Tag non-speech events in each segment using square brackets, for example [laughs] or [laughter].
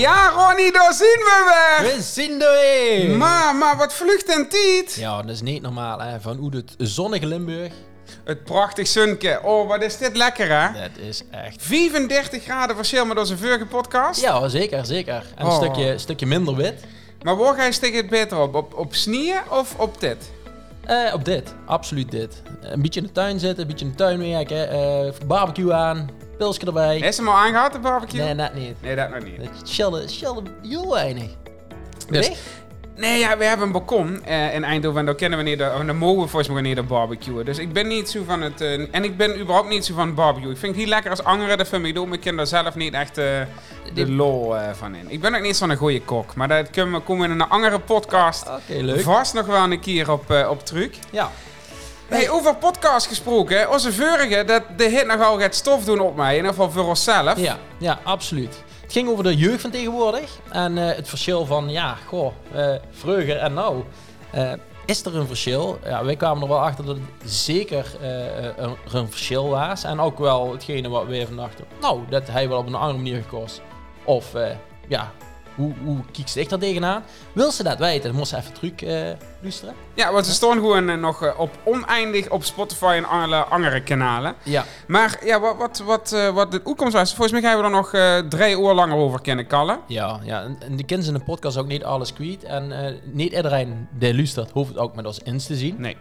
Ja, Ronnie, daar zien we weer. We zien er weer! Maar, maar wat vlucht en tijd. Ja, dat is niet normaal, hè. Van hoe het zonnige Limburg. Het prachtig sunke. Oh, wat is dit lekker, hè? Dat is echt... 35 graden verschil met onze vorige podcast. Ja, zeker, zeker. En een Oh. stukje, stukje minder wit. Maar waar ga je het beter op? Op, op snieën of op dit? Eh, op dit, absoluut dit. Een beetje in de tuin zitten, een beetje in de tuin werken, eh, barbecue aan, pilsje erbij. Is hem al aangehad, de barbecue? Nee, net niet. Nee, dat nog niet. Chillen, chillen heel weinig. Dus- Nee? Nee, ja, we hebben een balkon eh, in Eindhoven en daar kennen we niet, de, en daar mogen we volgens mij niet de barbecuen. Dus ik ben niet zo van het, eh, en ik ben überhaupt niet zo van barbecue. Ik vind het heel lekker als angeren, dat vind ik maar ik ken daar zelf niet echt eh, de lol eh, van in. Ik ben ook niet zo'n goede kok, maar dat kunnen we, komen we in een andere podcast Oké, leuk. vast nog wel een keer op, eh, op truc. Ja. Hey, over podcast gesproken, onze vorige, dat de hit nogal gaat stof doen op mij, in ieder geval voor onszelf. Ja, ja, absoluut. Het ging over de jeugd van tegenwoordig en eh, het verschil van, ja, goh, eh vroeger en nou. Eh, is er een verschil? Ja, wij kwamen er wel achter dat het zeker een, een verschil was. En ook wel hetgene wat we even dachten, nou, dat hij wel op een andere manier gekost. Of, ja, hoe, hoe kiekst ik daar tegenaan? Wil ze dat weten, dan moest ze even terug eh luisteren. Ja, want ze staan gewoon eh, nog eh, op oneindig op Spotify en alle andere kanalen. Ja, Maar ja, wat, wat, wat, wat de uitkomst was, volgens mij gaan we er nog drie uur langer over kennen kallen. ja, ja. En, en de kinderen in de podcast ook niet alles kwijt. En niet iedereen die luistert, hoeft het ook met ons eens te zien. Nee.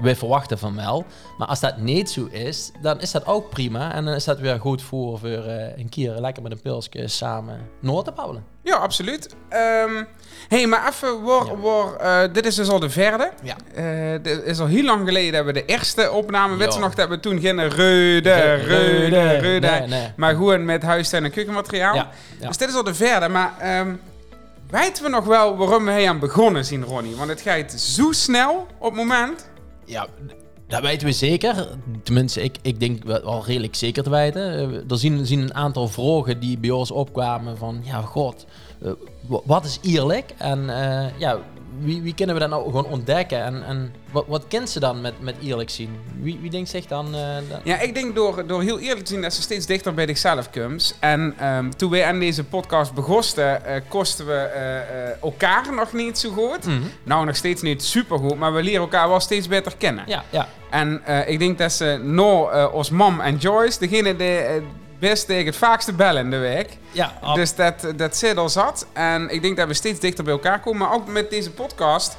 Wij verwachten van wel. Maar als dat niet zo is, dan is dat ook prima. En dan is dat weer goed voor, voor eh, een keer lekker met een pilsje samen Noord te babbelen. Ja, absoluut. Ehm hey, maar even, waar, Ja. waar, eh, dit is dus al de verde. Ja. Eh, dit is al heel lang geleden dat we de eerste opname, Ja. nog, dat we toen gingen reude, reude, reude. Nee, nee. Maar gewoon met huistuin en keukenmateriaal. Ja, ja. Dus dit is al de verde, maar ehm, weten we nog wel waarom we hier aan begonnen zien, Ronnie? Want het gaat zo snel op het moment. Ja, dat weten we zeker. Tenminste, ik, ik denk wel, redelijk zeker te weten. Eh, er zien, zien een aantal vragen die bij ons opkwamen van... Ja, god, eh, wa- wat is eerlijk? En eh, ja, wie, wie kunnen we dat nou gewoon ontdekken? En, en wat, wat kent ze dan met, met eerlijk zien? Wie, wie denkt zich dan... eh, Ja, ik denk door, door heel eerlijk te zien dat ze steeds dichter bij zichzelf komt. En ehm, toen wij aan deze podcast begonnen, eh kosten we eh, elkaar nog niet zo goed. Mhm. Nou, nog steeds niet super goed, maar we leren elkaar wel steeds beter kennen. Ja, ja. En ik denk dat ze nou, eh ons mam en Joyce, degene die best tegen het vaakste bellen in de week. Ja, ab- Dus dat, dat zit al zat. En ik denk dat we steeds dichter bij elkaar komen. Maar ook met deze podcast,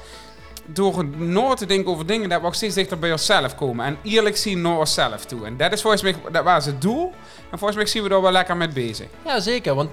door nooit te denken over dingen, dat we ook steeds dichter bij onszelf komen. En eerlijk zien naar onszelf toe. En dat is volgens mij, dat was het doel. En volgens mij zien we er wel lekker mee bezig. Ja, zeker. Want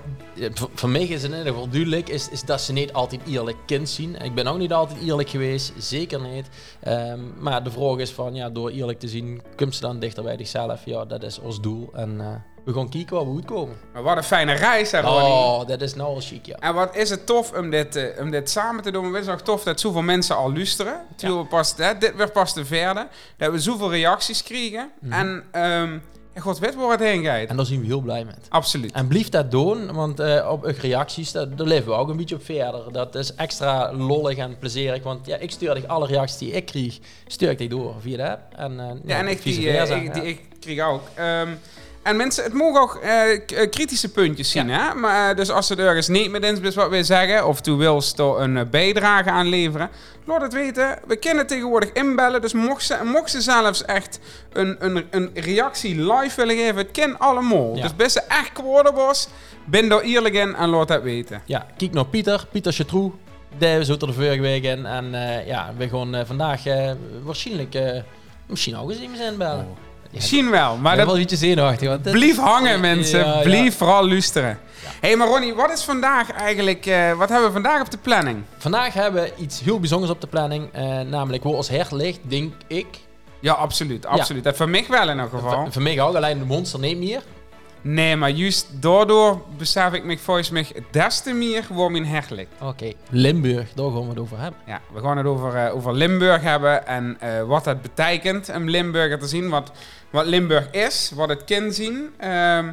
voor, mij is het in ieder geval duidelijk is, is dat ze niet altijd eerlijk kind zien. Ik ben ook niet altijd eerlijk geweest, zeker niet. Ehm, maar de vraag is van, ja, door eerlijk te zien, komt ze dan dichter bij zichzelf? Ja, dat is ons doel. En eh, we gaan kijken waar we uitkomen. Maar wat een fijne reis, hè, Ronnie. Oh, dat is nou al chic, ja. En wat is het tof om dit, eh, om dit samen te doen. Het is ook tof dat zoveel mensen al luisteren. Terwijl we pas, hè, dit werd pas de vierde. Dat we zoveel reacties kregen. En ehm ja, god weet waar het heen gaat. En daar zijn we heel blij met. Absoluut. En blijf dat doen, want eh, op uw reacties, daar, daar leven we ook een beetje op verder. Dat is extra lollig en plezierig, want ja, ik stuur dich alle reacties die ik kreeg, stuur ik die door via de app. En, eh, Ja, en ik, die, eh, ik, die, ja. ik kreeg ook. Ehm, en mensen, het mogen ook eh, eh, kritische puntjes zien. Hè? Maar, eh, dus als ze er ergens niet met eens is wat we zeggen, of toe wil ze er een bijdrage aan leveren, laat het weten. We kunnen tegenwoordig inbellen, dus mocht ze, mocht ze zelfs echt een, een, een reactie live willen geven, het kan allemaal. Ja. Dus best echt geworden was, ben daar eerlijk in en laat dat weten. Ja, kijk naar Pieter, Pieter Chatroux. Die zat er de vorige week in. En ja, we gaan vandaag waarschijnlijk, misschien ook eens iemand inbellen. Ja, Misschien wel, maar dat wel een beetje zenuwachtig. Want Blief hangen, mensen. Blief vooral luisteren. Hé, hey, maar Ronnie, wat is vandaag eigenlijk... eh, wat hebben we vandaag op de planning? Vandaag hebben we iets heel bijzonders op de planning. eh, namelijk waar ons hert ligt, denk ik. Ja, absoluut. absoluut. Dat voor mij wel in ieder geval. Voor, voor mij ook, alleen de monster niet meer. Nee, maar juist daardoor besef ik me volgens mij des te meer waar mijn hart ligt. Oké, Limburg, daar gaan we het over hebben. Ja, we gaan het over, eh, over Limburg hebben en eh, wat dat betekent om Limburger te zien. Wat, wat Limburg is, wat het kan zien. Ehm,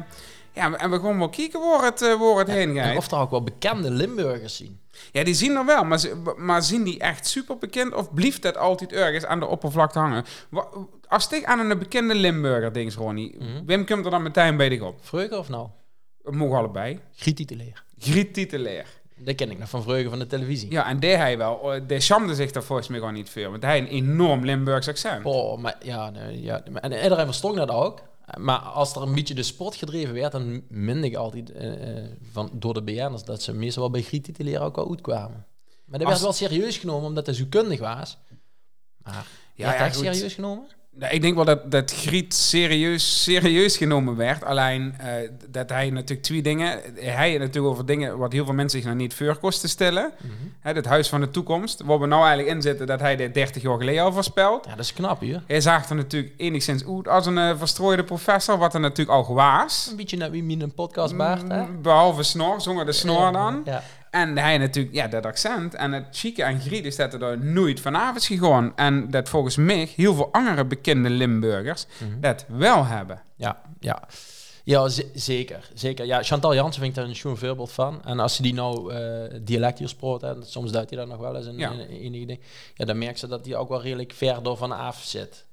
ja, en we gaan wel kijken waar het, waar het heen En gaat. of er ook wel bekende Limburgers zien. Ja, die zien er wel, maar, maar zien die echt super bekend of blieft dat altijd ergens aan de oppervlakte hangen? Als ik aan een bekende Limburger denk, Ronnie, Mhm. Wim komt er dan meteen bij dich op. Vroeger of nou? Mogen allebei. Griet titulair. Griet titulair. Dat ken ik nog van Vreugde van de televisie. Ja, en deed hij wel. Oh, De schamde zich daar volgens mij gewoon niet veel. Want hij een enorm Limburgs accent. Oh, maar ja, nee, ja, en iedereen verstond dat ook. Maar als er een beetje de sport gedreven werd, dan minde ik altijd eh, eh, van, door de BN'ers dat ze meestal wel bij Griet titulair ook wel goed kwamen. Maar dat werd wel serieus genomen omdat hij zo kundig was. Maar Ja, werd ja, goed. serieus genomen? Nou, ik denk wel dat, dat Griet serieus, serieus genomen werd. Alleen eh, dat hij natuurlijk twee dingen... Hij had natuurlijk over dingen wat heel veel mensen zich nog niet voor kosten stellen. Hè, het huis van de toekomst. Waar we nou eigenlijk in zitten, dat hij dit 30 jaar geleden al voorspeld. Ja, dat is knap hier. Hij zag er natuurlijk enigszins uit als een eh, verstrooide professor, wat er natuurlijk al was. Een beetje naar wie een podcast baart, hè? Mm, Behalve snor, zonder de snor dan. Ja. En hij natuurlijk, ja, dat accent. En het chique aan Griet is dat er daar nooit vanavond is gegaan. En dat volgens mij heel veel andere bekende Limburgers Mhm. dat wel hebben. Ja, ja. Ja, zeker. zeker. Ja, Chantal Jansen vind ik daar een schoon voorbeeld van. En als ze die nou eh dialect hier sproot, hè, soms duidt hij dat nog wel eens in, Ja. in, in enige ding. Ja, dan merk ze dat hij ook wel redelijk ver door vanaf zit.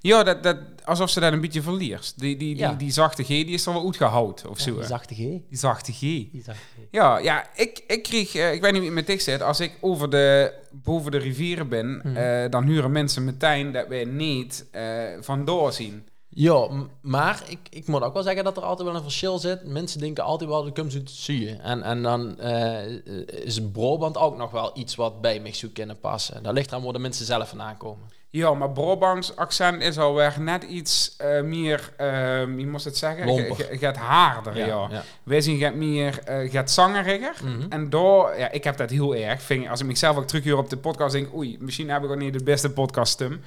Ja, dat, dat, alsof ze dat een beetje verliest. Die, die, die, Ja. die zachte G, die is er wel uitgehouden of Ja, zo. die zachte G. Die zachte G. Die zachte G. Ja, ja ik, ik kreeg, eh, ik weet niet wie met dik zit, als ik over de, boven de rivieren ben, Mhm. eh, dan huren mensen meteen dat wij niet eh vandoor zien. Ja, maar ik, ik moet ook wel zeggen dat er altijd wel een verschil zit. Mensen denken altijd wel, dat komt zo te zien. En, en dan is Brabant ook nog wel iets wat bij mij zou kunnen passen. Dat ligt eraan waar de mensen zelf vandaan komen. Ja, maar Brabants accent is alweer net iets eh, meer, eh, wie moest het zeggen? Gaat harder, ja. ja. Wij zien gaat meer, eh gaat zangeriger. Mhm. En door, ja, ik heb dat heel erg. Vind, als ik mezelf ook terughuur op de podcast, denk oei, misschien heb ik ook niet de beste podcaststem.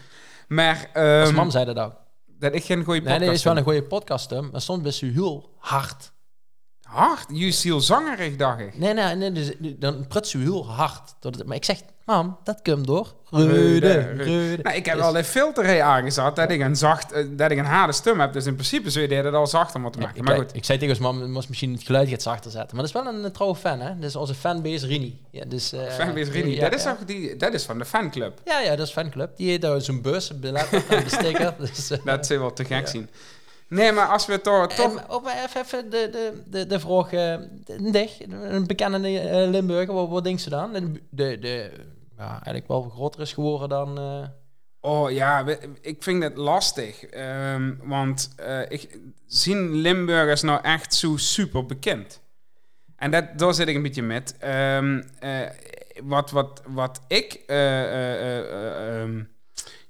Maar Als ehm, mam zei dat ook. dat ik geen goede Nee, podcast nee, is wel een goede podcast, hè, maar soms best u heel hard. Hard, juist heel zangerig, dacht ik. Nee, nee, nee dus, dan prut u heel hard. Maar ik zeg, mam, dat komt door. Reude, Reude. Nou, ik heb Dus- al een filter aangezet dat ik een zacht, eh, dat ik een harde stem heb. Dus in principe zou je dat al zachter moeten maken. ik, maar goed. ik zei tegen ons mam, je moest misschien het geluid iets zachter zetten. Maar dat is wel een, eh, trouwe fan, hè? Dus onze fanbase Rini. Ja, dus, eh, Fanbase Rini, ja, dat, is ja. die, dat is van de fanclub. Ja, ja, dat is fanclub. Die heeft daar zo'n bus, billet en de sticker. Dus, eh, Dat zou wel te gek zien. Nee, maar als we toch... toch En op even, de, de, de, de vraag, eh, Dig, een bekende eh, Limburger, wat, wat denkt ze dan? De, de, de, ja, eigenlijk wel groter is geworden dan... eh, Oh ja, ik vind het lastig. Ehm, want eh, ik, zien Limburgers nou echt zo super bekend? En dat, daar zit ik een beetje met. Ehm, eh, wat, wat, wat ik... eh, eh, eh, eh, ehm,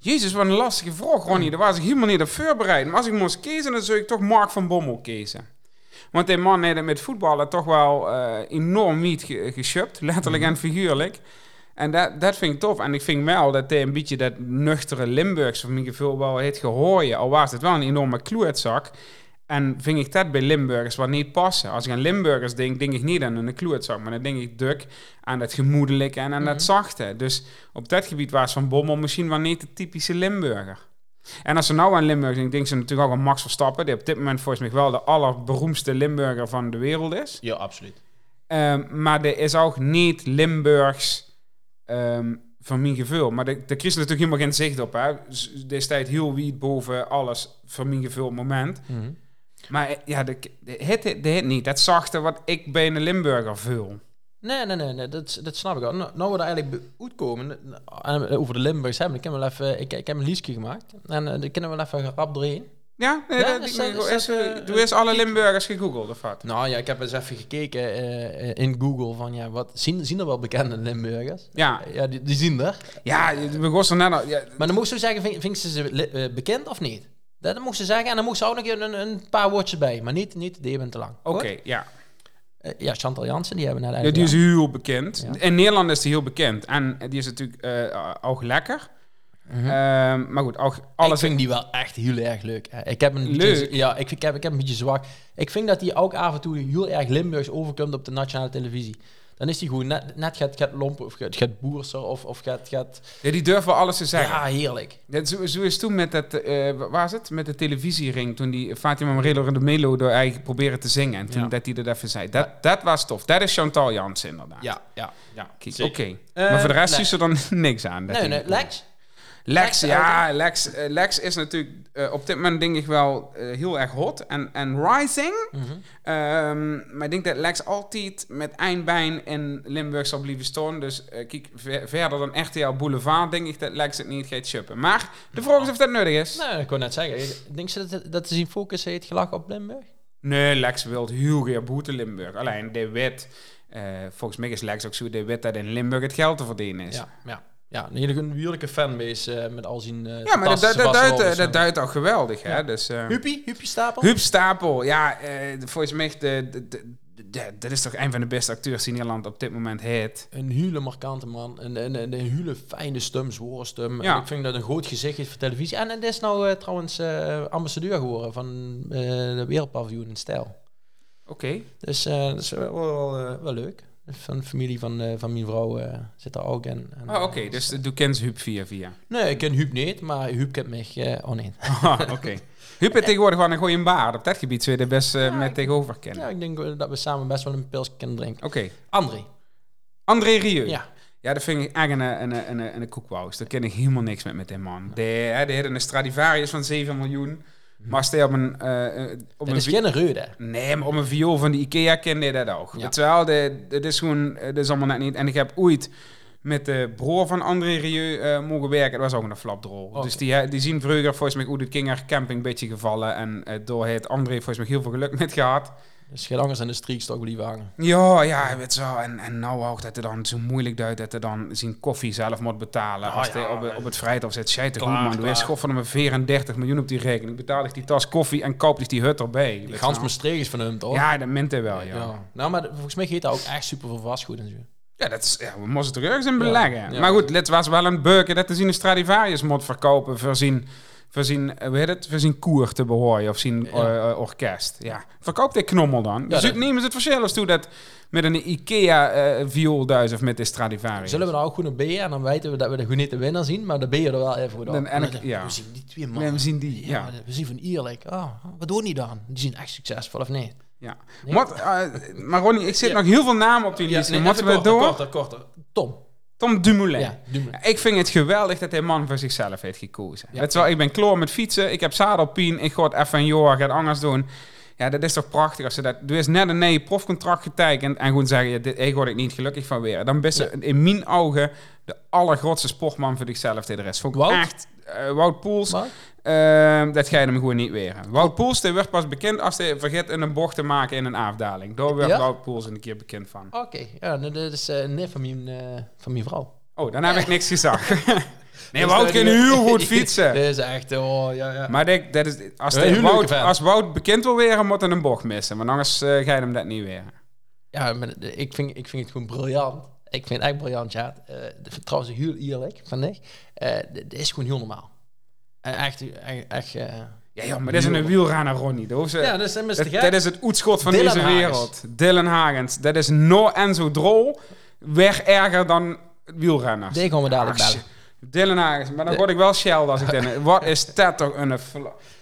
Jezus, wat een lastige vraag, Ronnie. Daar was ik helemaal niet op voorbereid. Maar als ik moest kiezen, dan zou ik toch Mark van Bommel kiezen. Want die man heeft met voetballen toch wel eh, enorm niet ge geschupt. Letterlijk en figuurlijk. En dat, dat vind ik tof. En ik vind wel dat hij een beetje dat nuchtere Limburgs, van mijn gevoel, wel heeft gehooien. Al was het wel een enorme kloetzak. En vind ik dat bij Limburgers wat niet passen. Als ik aan Limburgers denk, denk ik niet aan een kloetzak. Maar dan denk ik duk aan dat gemoedelijke en aan Mhm. dat zachte. Dus op dat gebied was Van Bommel misschien wel niet de typische Limburger. En als ze nou aan Limburg denken, denken ze natuurlijk ook aan Max Verstappen. Die op dit moment volgens mij wel de allerberoemdste Limburger van de wereld is. Ja, absoluut. Ehm, maar er is ook niet Limburgs ehm, van mijn gevoel. Maar de, de Chris natuurlijk helemaal geen zicht op. Hè. Z- Destijds heel wiet boven alles van mijn gevoel moment. Mhm. Maar eh, ja, de, de, hit, de hit niet. Dat zachte wat ik bij een Limburger voel. Nee, nee, nee, nee dat, dat snap ik al. Nou, nou we er eigenlijk bij uitkomen, en eh, over de Limburgs hebben, ik heb wel even, ik, ik heb een liedje gemaakt. En uh, daar kunnen we wel even gerap doorheen. Ja? Nee, Ja, dat, is dat- eh, eh, doe eens alle Limburgers gegoogeld of wat? Nou ja, ik heb eens even gekeken eh, eh, in Google van, ja, wat, zien, zien er wel bekende Limburgers? Ja, Ja, die, die zien er. ja we gossen net al. Ja, Maar dan moest ze zeggen, vind, vind ze ze eh, bekend of niet? Dat moest ze zeggen en dan moest ze ook nog een, een paar woordjes bij. Maar niet, niet de je bent te lang. Oké, ja. Eh, ja, Chantal Jansen, die hebben we net Ja, die is heel bekend. Ja. In Nederland is die heel bekend. En die is natuurlijk eh, ook lekker. Mhm. Ehm, maar goed, ook ik alles... vind die wel echt heel erg leuk. Ik heb een beetje- ja, ik, ik, heb, ik heb een beetje zwak. Ik vind dat hij ook af en toe heel erg Limburgs overkomt op de nationale televisie. Dan is hij gewoon net, net gaat, gaat lompen of gaat, gaat boersen of, of gaat... gaat Ja, die durven alles te zeggen. ja, heerlijk. Dat, zo, zo is toen met dat, eh waar is het? Met de televisiering, toen die Fatima Morello de Melo door eigenlijk proberen te zingen. En toen Ja. dat hij dat even zei. Dat, dat was tof. Dat is Chantal Jansen inderdaad. Ja, ja, ja. Oké. Eh, maar voor de rest is er dan [laughs] niks aan. dat Nee, nee. Lex? Lex, Lex, ja, Lex, eh, Lex is natuurlijk eh, op dit moment denk ik wel eh, heel erg hot en, en rising. Mhm. Ehm, maar ik denk dat Lex altijd met eindbijn in Limburg zal blijven staan. Dus kijk, ver- verder dan RTL Boulevard denk ik dat Lex het niet gaat chippen. Maar de vraag is of dat nodig is. Nou, ik kon net zeggen. Denk ze dat, dat ze zien focus heeft gelachen op Limburg? Nee, Lex wil heel graag boete Limburg. Alleen de wet, volgens mij is Lex ook zo de wet dat in Limburg het geld te verdienen is. Ja, ja. Ja, een hele natuurlijke fanbase eh, met al zijn eh Ja, maar dat, dat, duidt, dat duidt al geweldig, hè? Dus, eh, Huppie, Huppie Stapel? Huub Stapel, ja, volgens mij, de, de, dat is toch een van de beste acteurs die Nederland op dit moment heeft. Een hele markante man. Een, een, een, hele fijne stem, zware stem. Ik vind dat een groot gezicht is voor televisie. En het is nou trouwens ambassadeur geworden van de Wereldpaviljoen in Stijl. Oké. Dus dat is wel, wel leuk. Van de familie van, eh, van mijn vrouw eh, zit daar ook in. En, Oh, oké, eh, dus doe kent Huub via via. Nee, ik ken Huub niet, maar Huub kent mij. oh nee. [laughs] Ah, oké. Huub heeft tegenwoordig wel een goede baard. Op dat gebied zou je er best Ja, met tegenover kennen. Ja, ik denk dat we samen best wel een pils kunnen drinken. Oké. André. André Rieu. Ja. Ja, dat vind ik echt een, een, een, een, een koekwous. Daar ken ik helemaal niks met met die man. Hè, die had een Stradivarius van 7 miljoen. Maar hij op een... eh, op Dat een is geen reude. Nee, maar op een viool van de Ikea kende je dat ook. Ja. Terwijl, dat is gewoon... eh, Dat is allemaal net niet... En ik heb ooit met de broer van André Rieu mogen werken. Dat was ook een flapdrol. Oké. Dus die, die zien vroeger volgens mij hoe de Kinger camping een beetje gevallen. En door het André volgens mij heel veel geluk met gehad. Dus geen anders de streakstok blijven hangen. Ja, ja, weet zo. En, en nou ook dat het dan zo moeilijk duidt dat hij dan zijn koffie zelf moet betalen. Nou als ja, hij op, op het vrijdag zit. Toch klaar, goed, man. Doe eens schof van hem 34 miljoen op die rekening. Betaal ik die tas koffie en koop ik die hut erbij. Die gans met streegjes van hem, toch? Ja, dat mint hij wel, ja. Ja. Nou, maar volgens mij geeft dat ook echt super veel vastgoed en zo. Ja, dat is, ja, we moesten er ergens in beleggen. ja. Maar goed, dit was wel een beuken dat te zien een Stradivarius moet verkopen voor zijn, voor zijn, eh, hoe heet het, voor zijn koer te behoren of zijn Ja. eh, eh, orkest. Ja, verkoopt die knommel dan. dus dat- ik neem eens het verschil als toe dat met een Ikea eh vioolduis of met de Stradivarius. Zullen we nou ook goed een B en dan weten we dat we de goed niet de winnaar zien, maar de B er wel even goed op. Dan- en ik- ja. We zien die twee Nee, mannen. we zien die, ja. We zien van eerlijk. Oh, wat doen die dan? Die zijn echt succesvol of niet? Ja. Nee. Wat, eh, maar Ronnie, ik zit Ja. nog heel veel namen op die lijst. nee, Moeten we even door? korter, korter, korter. Tom. Tom Dumoulin. Ja. Ik vind het geweldig dat hij man voor zichzelf heeft gekozen. Ja. Je wel, ik ben kloor met fietsen, ik heb zadelpien, ik ga het even een jaar gaat anders doen. Ja, dat is toch prachtig als ze dat... Er is net een nieuw profcontract getekend en gewoon zeggen, ja, dit, ik word ik niet gelukkig van weer. Dan ben ze in mijn ogen de allergrootste sportman voor zichzelf die er is. Vond ik Wout? echt... eh, Wout Poels? Ehm, dat ga je hem gewoon niet weer. Wout Poels werd pas bekend als hij vergeet in een bocht te maken in een afdaling. Daar werd Ja? Wout Poels een keer bekend van. Oké, ja, nou, dat is eh, een neef van mijn, eh, van mijn vrouw. Oh, dan heb ik niks gezegd. [laughs] nee, Wout kan heel goed [laughs] fietsen. Dat is echt, oh, ja, ja. Maar dat is, als, Wout, als Wout bekend wil weer, moet hij een bocht missen. Want anders eh, ga je hem dat niet weer. Ja, maar ik vind, ik vind het gewoon briljant. Ik vind het echt briljant, ja. Eh, trouwens, heel eerlijk, van ik. Eh, dit is gewoon heel normaal. En echt, echt, echt eh, Ja, joh, maar dit is een wielrenner, Ronnie. Dat, is, eh, ja, dat is een dat, dat is het oetschot van Dylan deze Hagens. wereld. Dylan Hagens. Dat is no Enzo Drol. Weg erger dan wielrenners. Die gaan we dadelijk Ach, bellen. Dylan Hagens. Maar dan word ik wel shell als ik denk. [laughs] Wat is dat toch een...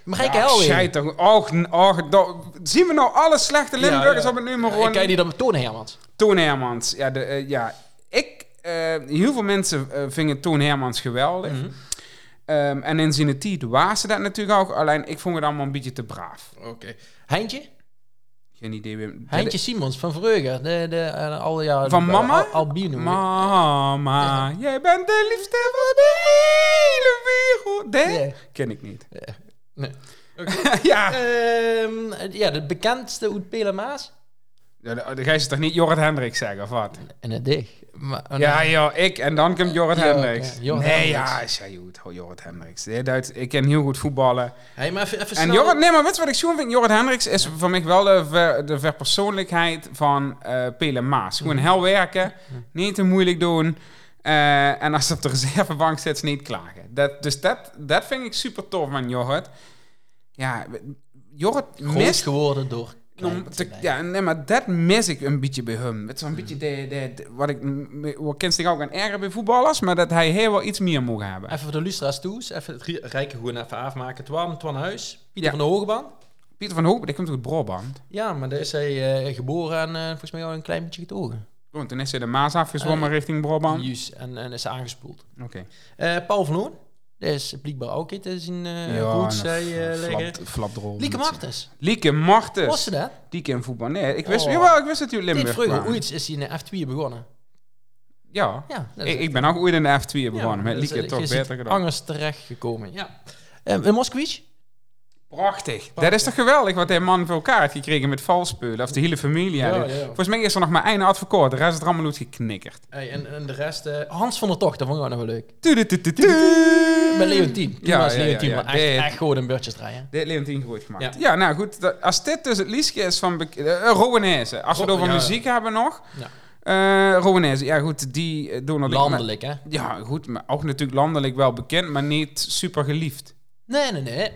Maar ga ik Ja, hel weer? toch. Och, och, do- zien we nou alle slechte Limburgers op het nummer Ik gewoon? kijk niet op mijn Toon Hermans. Toon Hermans. Ja, de, eh, ja. ik... eh, heel veel mensen eh, vinden Toon Hermans geweldig. Mhm. Ehm, en in zijn tijd waren ze dat natuurlijk ook. Alleen, ik vond het allemaal een beetje te braaf. Oké. Heintje? Geen idee. Wim. Heintje Simons van Vreuger. De, de, eh, al, ja, Van de- mama? Al, albino. Mama, jij bent de liefste van de hele wereld. Nee? Nee. Ken ik niet. Nee. [laughs] ja. Ehm, ja, de bekendste Pele Maas. Ja. Dan ga je ze toch niet Jorrit Hendricks zeggen, of wat? En het. Maar, oh, Ja, nee. ja, ik. En dan komt Jorrit Ja, Hendricks. Jorrit nee, Hendricks. ja, is ja goed. Oh, Jorrit Hendricks. Ik ken heel goed voetballen. Hey, maar even, even En snel- Jorrit, nee, maar weet je wat ik zo vind? Jorrit Hendricks is voor mij wel de, ver, de verpersoonlijkheid van eh Pele Maas. Gewoon Mhm. hel werken, niet te moeilijk doen. eh, en als ze op de reservebank zit, niet klagen. Dat, dus dat, dat vind ik super tof van Jorrit. Ja, Jorrit mist... geworden door... om te ja, nee, maar dat mis ik een beetje bij hem. Het is een beetje de, de, de- wat ik... Wat kent zich ook aan erger bij voetballers, maar dat hij heel wel iets meer moet hebben. Even voor de lustra's toe, even het rijken gewoon even afmaken. Twan, Twan Huis, Pieter Ja. van de Hogeband. Pieter van Hoop, die komt uit Brabant. Ja, maar daar is hij eh, geboren en eh, volgens mij al een klein beetje getogen. Oh, toen is hij de Maas afgezwommen Eh, richting Brabant. Juist, en, en is aangespoeld. Oké. Paul van Hoorn, Dat is blijkbaar ook iets in zijn uh, Ja, eh, een liggen. flap- flapdrol. Lieke Martens. Lieke Martens. Was ze dat? Die ken voetbal. Nee, ik wist, Oh. jawel, ik wist dat u Limburg vroeger ooit is hij in de F2 begonnen. Ja, Ja, ik, ik ben ook ooit in de F2 begonnen. Ja, met Lieke toch beter gedaan. Angers terecht gekomen, ja. Um, in Moskowitz? Prachtig. Dat is toch geweldig wat die man voor elkaar heeft gekregen met valspeulen. Of de hele familie. Ja, Ja, ja. Volgens mij is er nog maar één advocaat. De rest is er allemaal uitgeknikkerd. Hey, en, en de rest, eh, Hans van der Tocht, dat vond ik ook nog wel leuk. Met Leontien. Toen was Leontien echt, echt gewoon een beurtjes draaien. Dit Leontien goed gemaakt. Ja, nou goed. dat- als dit dus het liedje is van Rowanese. Als we het Ro- over muziek hebben nog. Ja. Rowanese. Ja goed, die doen nog Landelijk, hè? Ja goed, maar ook natuurlijk landelijk wel bekend. Maar niet super geliefd. Nee, nee, nee.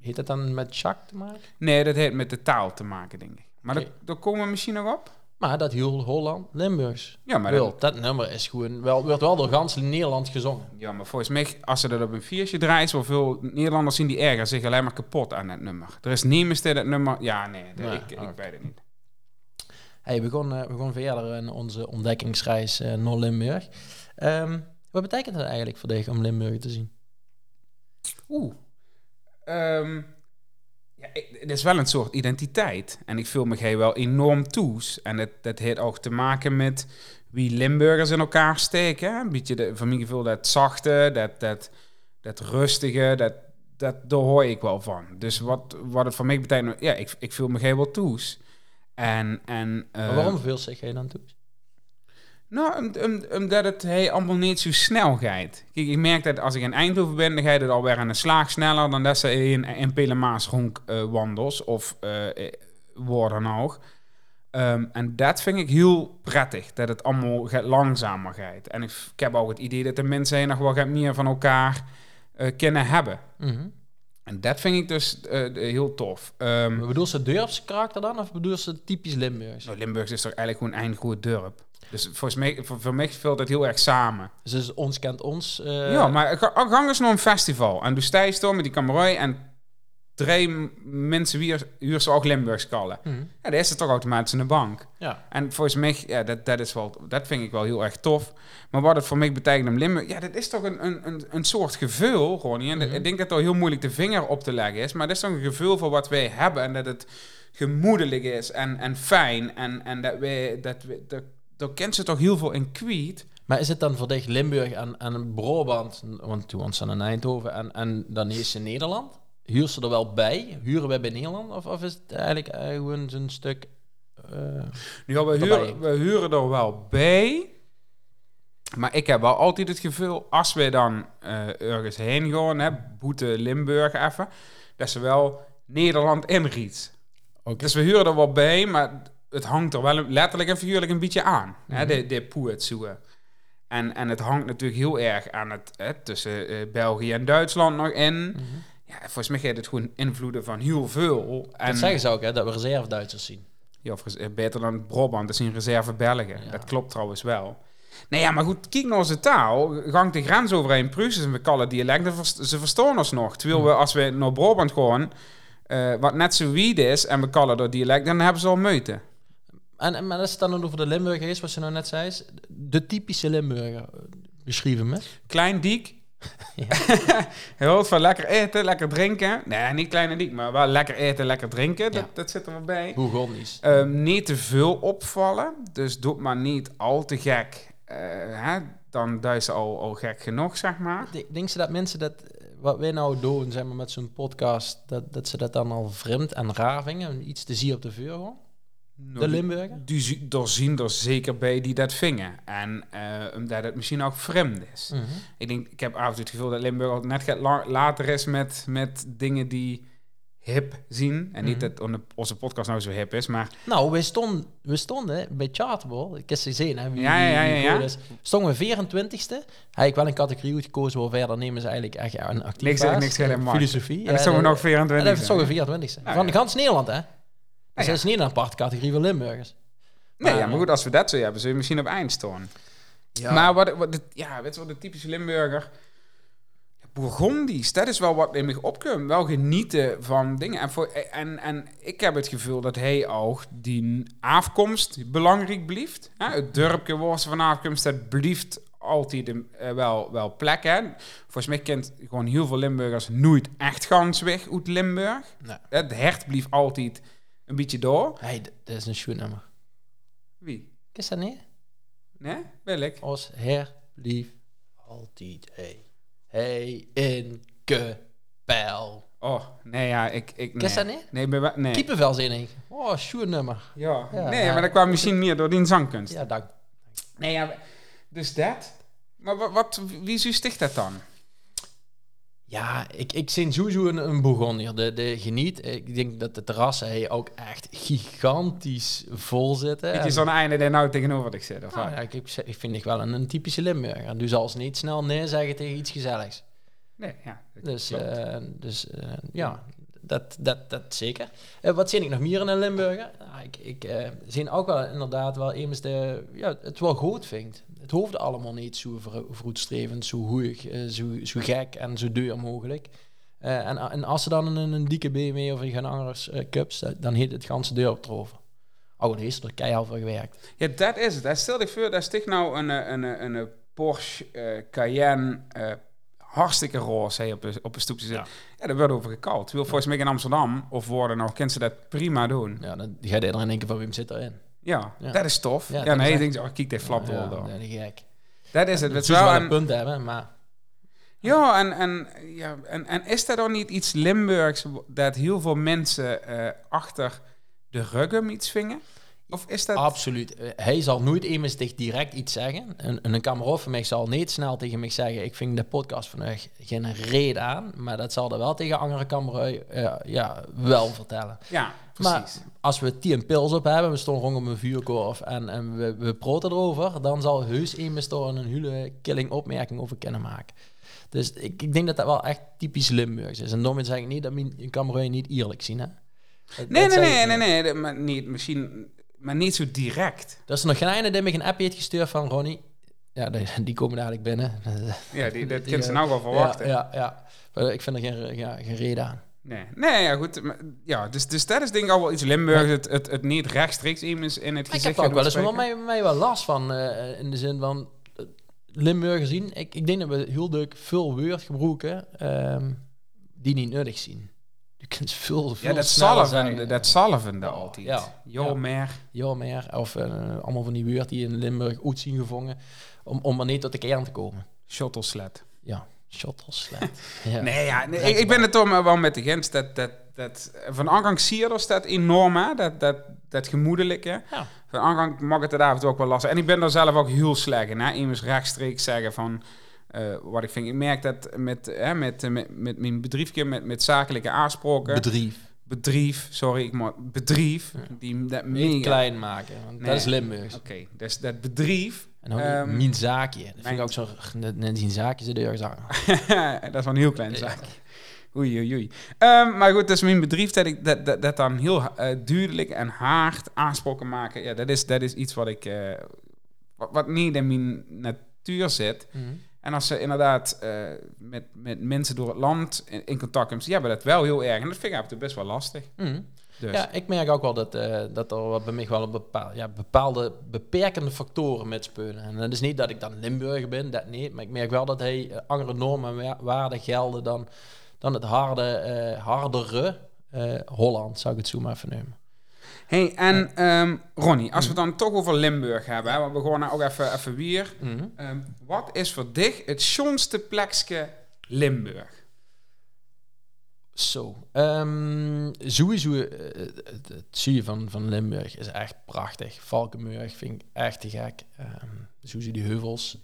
Heet dat dan met Jacques te maken? Nee, dat heeft met de taal te maken, denk ik. Maar Oké. daar, komen we misschien nog op. Maar dat heel Holland, Limburgs. Ja, maar, Wil, dat nummer is gewoon, wel, wordt wel door gans Nederland gezongen. ja, maar volgens mij, als ze dat op een viertje draaien, zoveel Nederlanders zien die erger zich alleen maar kapot aan het nummer. Er is niemand die dat nummer... Ja, nee, dat- ik, weet het niet. Hey, we, gaan, eh, we gaan verder in onze ontdekkingsreis eh, naar Limburg. Ehm, wat betekent het eigenlijk voor dich om Limburg te zien? Oeh. Ehm, ja, het is wel een soort identiteit. En ik voel me geen wel enorm toes. En dat, dat heeft ook te maken met wie Limburgers in elkaar steken. hè. Een beetje de, van mijn gevoel dat zachte, dat, dat, dat rustige, dat, dat, daar hoor ik wel van. Dus wat, wat het voor mij betekent, ja, ik, ik voel me geen wel toes. En, en, Maar eh, waarom veel zeg jij dan toe? Nou, om- om- omdat het hey, allemaal niet zo snel gaat. Kijk, ik merk dat als ik in Eindhoven ben, dan ga je het alweer aan een slag sneller dan dat ze in, in Pelemaas rond eh, wandels of waar dan ook. Ehm, en dat vind ik heel prettig, dat het allemaal gaat langzamer gaat. En ik, ik heb ook het idee dat de mensen nog wel wat meer van elkaar eh kunnen hebben. Mhm. En dat vind ik dus heel tof. Maar bedoel ze Durfse karakter dan, of bedoel ze typisch Limburgs? nou, Limburg is toch eigenlijk gewoon een eind goed dorp. Dus volgens mij, voor, voor mij speelt het heel erg samen. Dus ons kent ons. eh, Ja, maar gang eens naar een festival. En doe stijst door met die kameroi en drie mensen hier huur ze ook Limburgs kallen. mhm. Ja, daar is het toch automatisch in de bank. Ja. En volgens mij, ja, dat, dat, is wel, dat vind ik wel heel erg tof. Maar wat het voor mij betekent om Limburg, ja, dat is toch een, een, een, een soort gevoel, Ronnie. En dat- Mhm. ik denk dat het al heel moeilijk de vinger op te leggen is. Maar dat is toch een gevoel voor wat wij hebben. En dat het gemoedelijk is en, en fijn. En, en dat wij, dat we, dat, daar kent ze toch heel veel in kwiet. Maar is het dan voor dich Limburg en, en Brabant, want toen was ze in Eindhoven en, en dan is ze Nederland? Huur ze er wel bij? Huren wij bij Nederland? Of, of is het eigenlijk eh, gewoon zo'n stuk... eh, Ja, we huren, we huren er wel bij. Maar ik heb wel altijd het gevoel, als we dan eh, ergens heen gaan, hè, boete Limburg even, dat ze wel Nederland inriet. Oké. Dus we huren er wel bij, maar het hangt er wel letterlijk en figuurlijk een beetje aan. hè, Mhm. de, de. En, en het hangt natuurlijk heel erg aan het, hè, tussen eh, België en Duitsland nog in. mhm. Ja, volgens mij heeft het gewoon invloeden van heel veel. En, Dat zeggen ze ook, hè, dat we reserve-Duitsers zien. ja, of eh, beter dan Brabant, dat een reserve Belgen. Ja. Dat klopt trouwens wel. Nee, ja, maar goed, kijk naar onze taal. Gang de grens over in Pruisen en we kallen dialecten, ze verstaan ons nog. Terwijl we, als we naar Brabant gaan, eh, wat net zo wied is, en we kallen door dialect, dan hebben ze al meuten. En, en maar als het dan over de Limburger is, wat je nou net zei, is de typische Limburger. eh, Beschrijven me. Klein diek. [laughs] Ja. [laughs] Heel van lekker eten, lekker drinken. Nee, niet kleine diek, maar wel lekker eten, lekker drinken. Dat, Ja. dat zit er wel bij. Bourgondisch. Ehm, niet te veel opvallen. Dus doe maar niet al te gek. Eh, hè? Dan duis ze al, al gek genoeg, zeg maar. Denk- Denk ze dat mensen dat, eh, wat wij nou doen, zeg maar, met zo'n podcast, dat, dat ze dat dan al vreemd en raar vinden? en Iets te zien op de vuur gewoon? De Limburger? Die, er zien er zeker bij die dat vingen. En eh, omdat het misschien ook vreemd is. Mhm. Ik denk, ik heb af en toe het gevoel dat Limburg al net gaat la- later is met, met dingen die hip zien. En niet Mhm. dat onze- onze podcast nou zo hip is, maar Nou, we stonden, we stonden bij Chartable, ik heb ze gezien, hè? Wie, Ja, ja, ja, ja. Stonden we 24ste. Heb ik wel een categorie uitgekozen waar verder nemen ze eigenlijk echt een actief Niks- helemaal. Filosofie. en dan zijn we de- nog 24. En dat stonden we 24ste. Nou, Van ja. gans Nederland, hè? Dus ja. dat is niet een aparte categorie van Limburgers. Nee, Maar- ja, maar goed, als we dat zo hebben, zul je misschien op eind staan. Ja. Maar wat, wat de, ja, weet je wat de typische Limburger... Bourgondisch, dat is wel wat in me opkomt. Wel genieten van dingen. En, voor, en, en ik heb het gevoel dat hij ook die afkomst belangrijk blijft. Hè? Het dorpje waar ze van afkomst, dat blijft altijd een, eh, wel, wel plek. Hè. Volgens mij kent gewoon heel veel Limburgers nooit echt gans weg uit Limburg. Nee. Het hert blieft altijd een beetje door. Hey, dat is een schoen nummer. Wie? Is dat niet? Nee? Wil ik? Als her, lief, altijd, hey. Hey, in, ke, pijl. Oh, nee, ja, ik... ik nee. Je dat niet? Nee, ben, nee. Oh, schoen nummer. Ja. Ja, nee, ja. maar dat kwam misschien meer door die zangkunst. Ja, dank. Nee, ja, dus dat. Maar wat, wat wie zo sticht dat dan? Ja, ik, ik zie sowieso een, een Bourgondier. De, de geniet. Ik denk dat de terrassen hey, ook echt gigantisch vol zitten. Het is zo'n einde daar nou tegenover ik zit. Of Nou, ja, ik, ik, ik vind het wel een, een typische Limburger. Dus als niet snel nee zeggen tegen iets gezelligs. Nee, ja. Dus, eh, dus eh, ja, dat, dat, dat zeker. Eh, wat zie ik nog meer in een Limburger? Nou, ik ik zie ook wel inderdaad wel eens de, ja, het wel goed vindt. Het hoeft allemaal niet zo vooruitstrevend, zo hoog, eh, zo, zo gek en zo duur mogelijk. Eh, en, en als ze dan een, een dikke BMW of een gaan anders eh, cups, dan heet het ganse deur op troven. Oh, daar is er keihard voor gewerkt. Ja, dat is het. Stel je voor, daar sticht nou een, een, een, een Porsche eh, Cayenne hartstikke roze op, een, op een stoepje zitten. Ja. daar wordt over gekald. Wil volgens mij in Amsterdam of worden nog, kan ze dat prima doen. Ja, dan ga je er in één keer van wie zit erin. Ja, Ja. dat is tof. Ja, Ja, dat nee, is je denkt, oh, kijk, dit flapt wel ja, door. dat is gek. Dat is het. Is wel een punt hebben, maar Ja, en, en, ja en, en is dat dan niet iets Limburgs dat heel veel mensen eh, achter de ruggen iets vingen? Of is dat... Absoluut. Eh, Hij zal nooit immers direct iets zeggen. En, en een kameraad van mij zal niet snel tegen mij zeggen... ik vind de podcast van u geen reden aan. Maar dat zal er wel tegen andere kameraden eh, ja, wel vertellen. ja, precies. Maar als we tien pils op hebben... we stonden rondom een vuurkorf en, en we, we praten erover... dan zal heus immers toch een hele killing opmerking over kunnen maken. Dus ik, ik denk dat dat wel echt typisch Limburgs is. En daarmee zeg ik niet dat mijn kameraden niet eerlijk zien. Hè? Nee, nee, nee, nee, nee, maar niet, misschien, maar niet zo direct. Er is nog geen ene die me een appje heeft gestuurd van Ronnie. Ja, die, die komen dadelijk binnen. [laughs] Ja, die, dat kunnen ze eh, nou wel verwachten. Ja, ja, ja. Maar ik vind er geen, ja, geen reden aan. Nee, nee, ja, goed. maar- ja, dus, dus dat is denk ik al wel iets Limburgs. Het, het, het niet rechtstreeks iemand in het Ik gezicht heb er ook gaan wel eens wel mij, mij wel last van. eh, in de zin van eh, Limburger zien. Ik, ik denk dat we heel druk veel woord gebruiken ehm, die niet nodig zien. Je kunt veel, veel Ja, dat zeggen. dat zalvende Ja, altijd. ja, Jo, ja. meer. Ja, meer. Of eh, allemaal van die woord die in Limburg goed zien gevangen. Om, om maar niet tot de kern te komen. Shuttle sled. Ja, shuttleslet. [laughs] ja. Nee, ja, nee, ik, ik ben het toch wel met de Gens. Dat, dat, dat, van aangang Sierders dat enorm, hè? Dat, dat, dat gemoedelijke. Ja. Van aangang mag het daar en toe ook wel lastig. En ik ben daar zelf ook heel slecht in. Hè? Immers rechtstreeks zeggen van... eh, wat ik vind, ik merk dat met, hè, met, eh, met, met mijn bedrijfje, met, met zakelijke aanspraken. Bedrijf. bedrijf, sorry, ik moet bedrijf. Die, dat Niet klein maken, want Nee. dat is Limburgs. Oké, dus dat bedrijf, En ook Ehm, mijn zaakje. Dat vind mijn- ik ook zo... Net zien zaakjes de deur zagen. [laughs] dat is wel een heel klein zaak. Oei, oei, oei. Ehm, maar goed, dus mijn bedrijf dat ik dat, dat, dat dan heel eh, duidelijk en hard aanspraken maken. Ja, dat is, dat is iets wat ik wat, wat niet in mijn natuur zit. En als ze inderdaad eh, met, met mensen door het land in, in contact komen, die hebben dat wel heel erg. En dat vind ik toe best wel lastig. Mhm. Dus. Ja, ik merk ook wel dat, eh, dat er wat bij mij wel een bepaal, ja, bepaalde beperkende factoren met spelen. En dat is niet dat ik dan Limburger ben, dat niet. Maar ik merk wel dat hij eh, andere normen en wa- waarden gelden dan, dan het harde, hardere Holland, zou ik het zo maar even noemen. Hey, en ehm, Ronnie, als we het dan toch over Limburg hebben, hè, want we gaan nou ook even, even weer. Mhm. Ehm, wat is voor dich het schoonste plekje Limburg? Zo. Ehm, sowieso, eh, het, het, zie van, van Limburg is echt prachtig. Valkenburg vind ik echt te gek. Ehm sowieso die heuvels,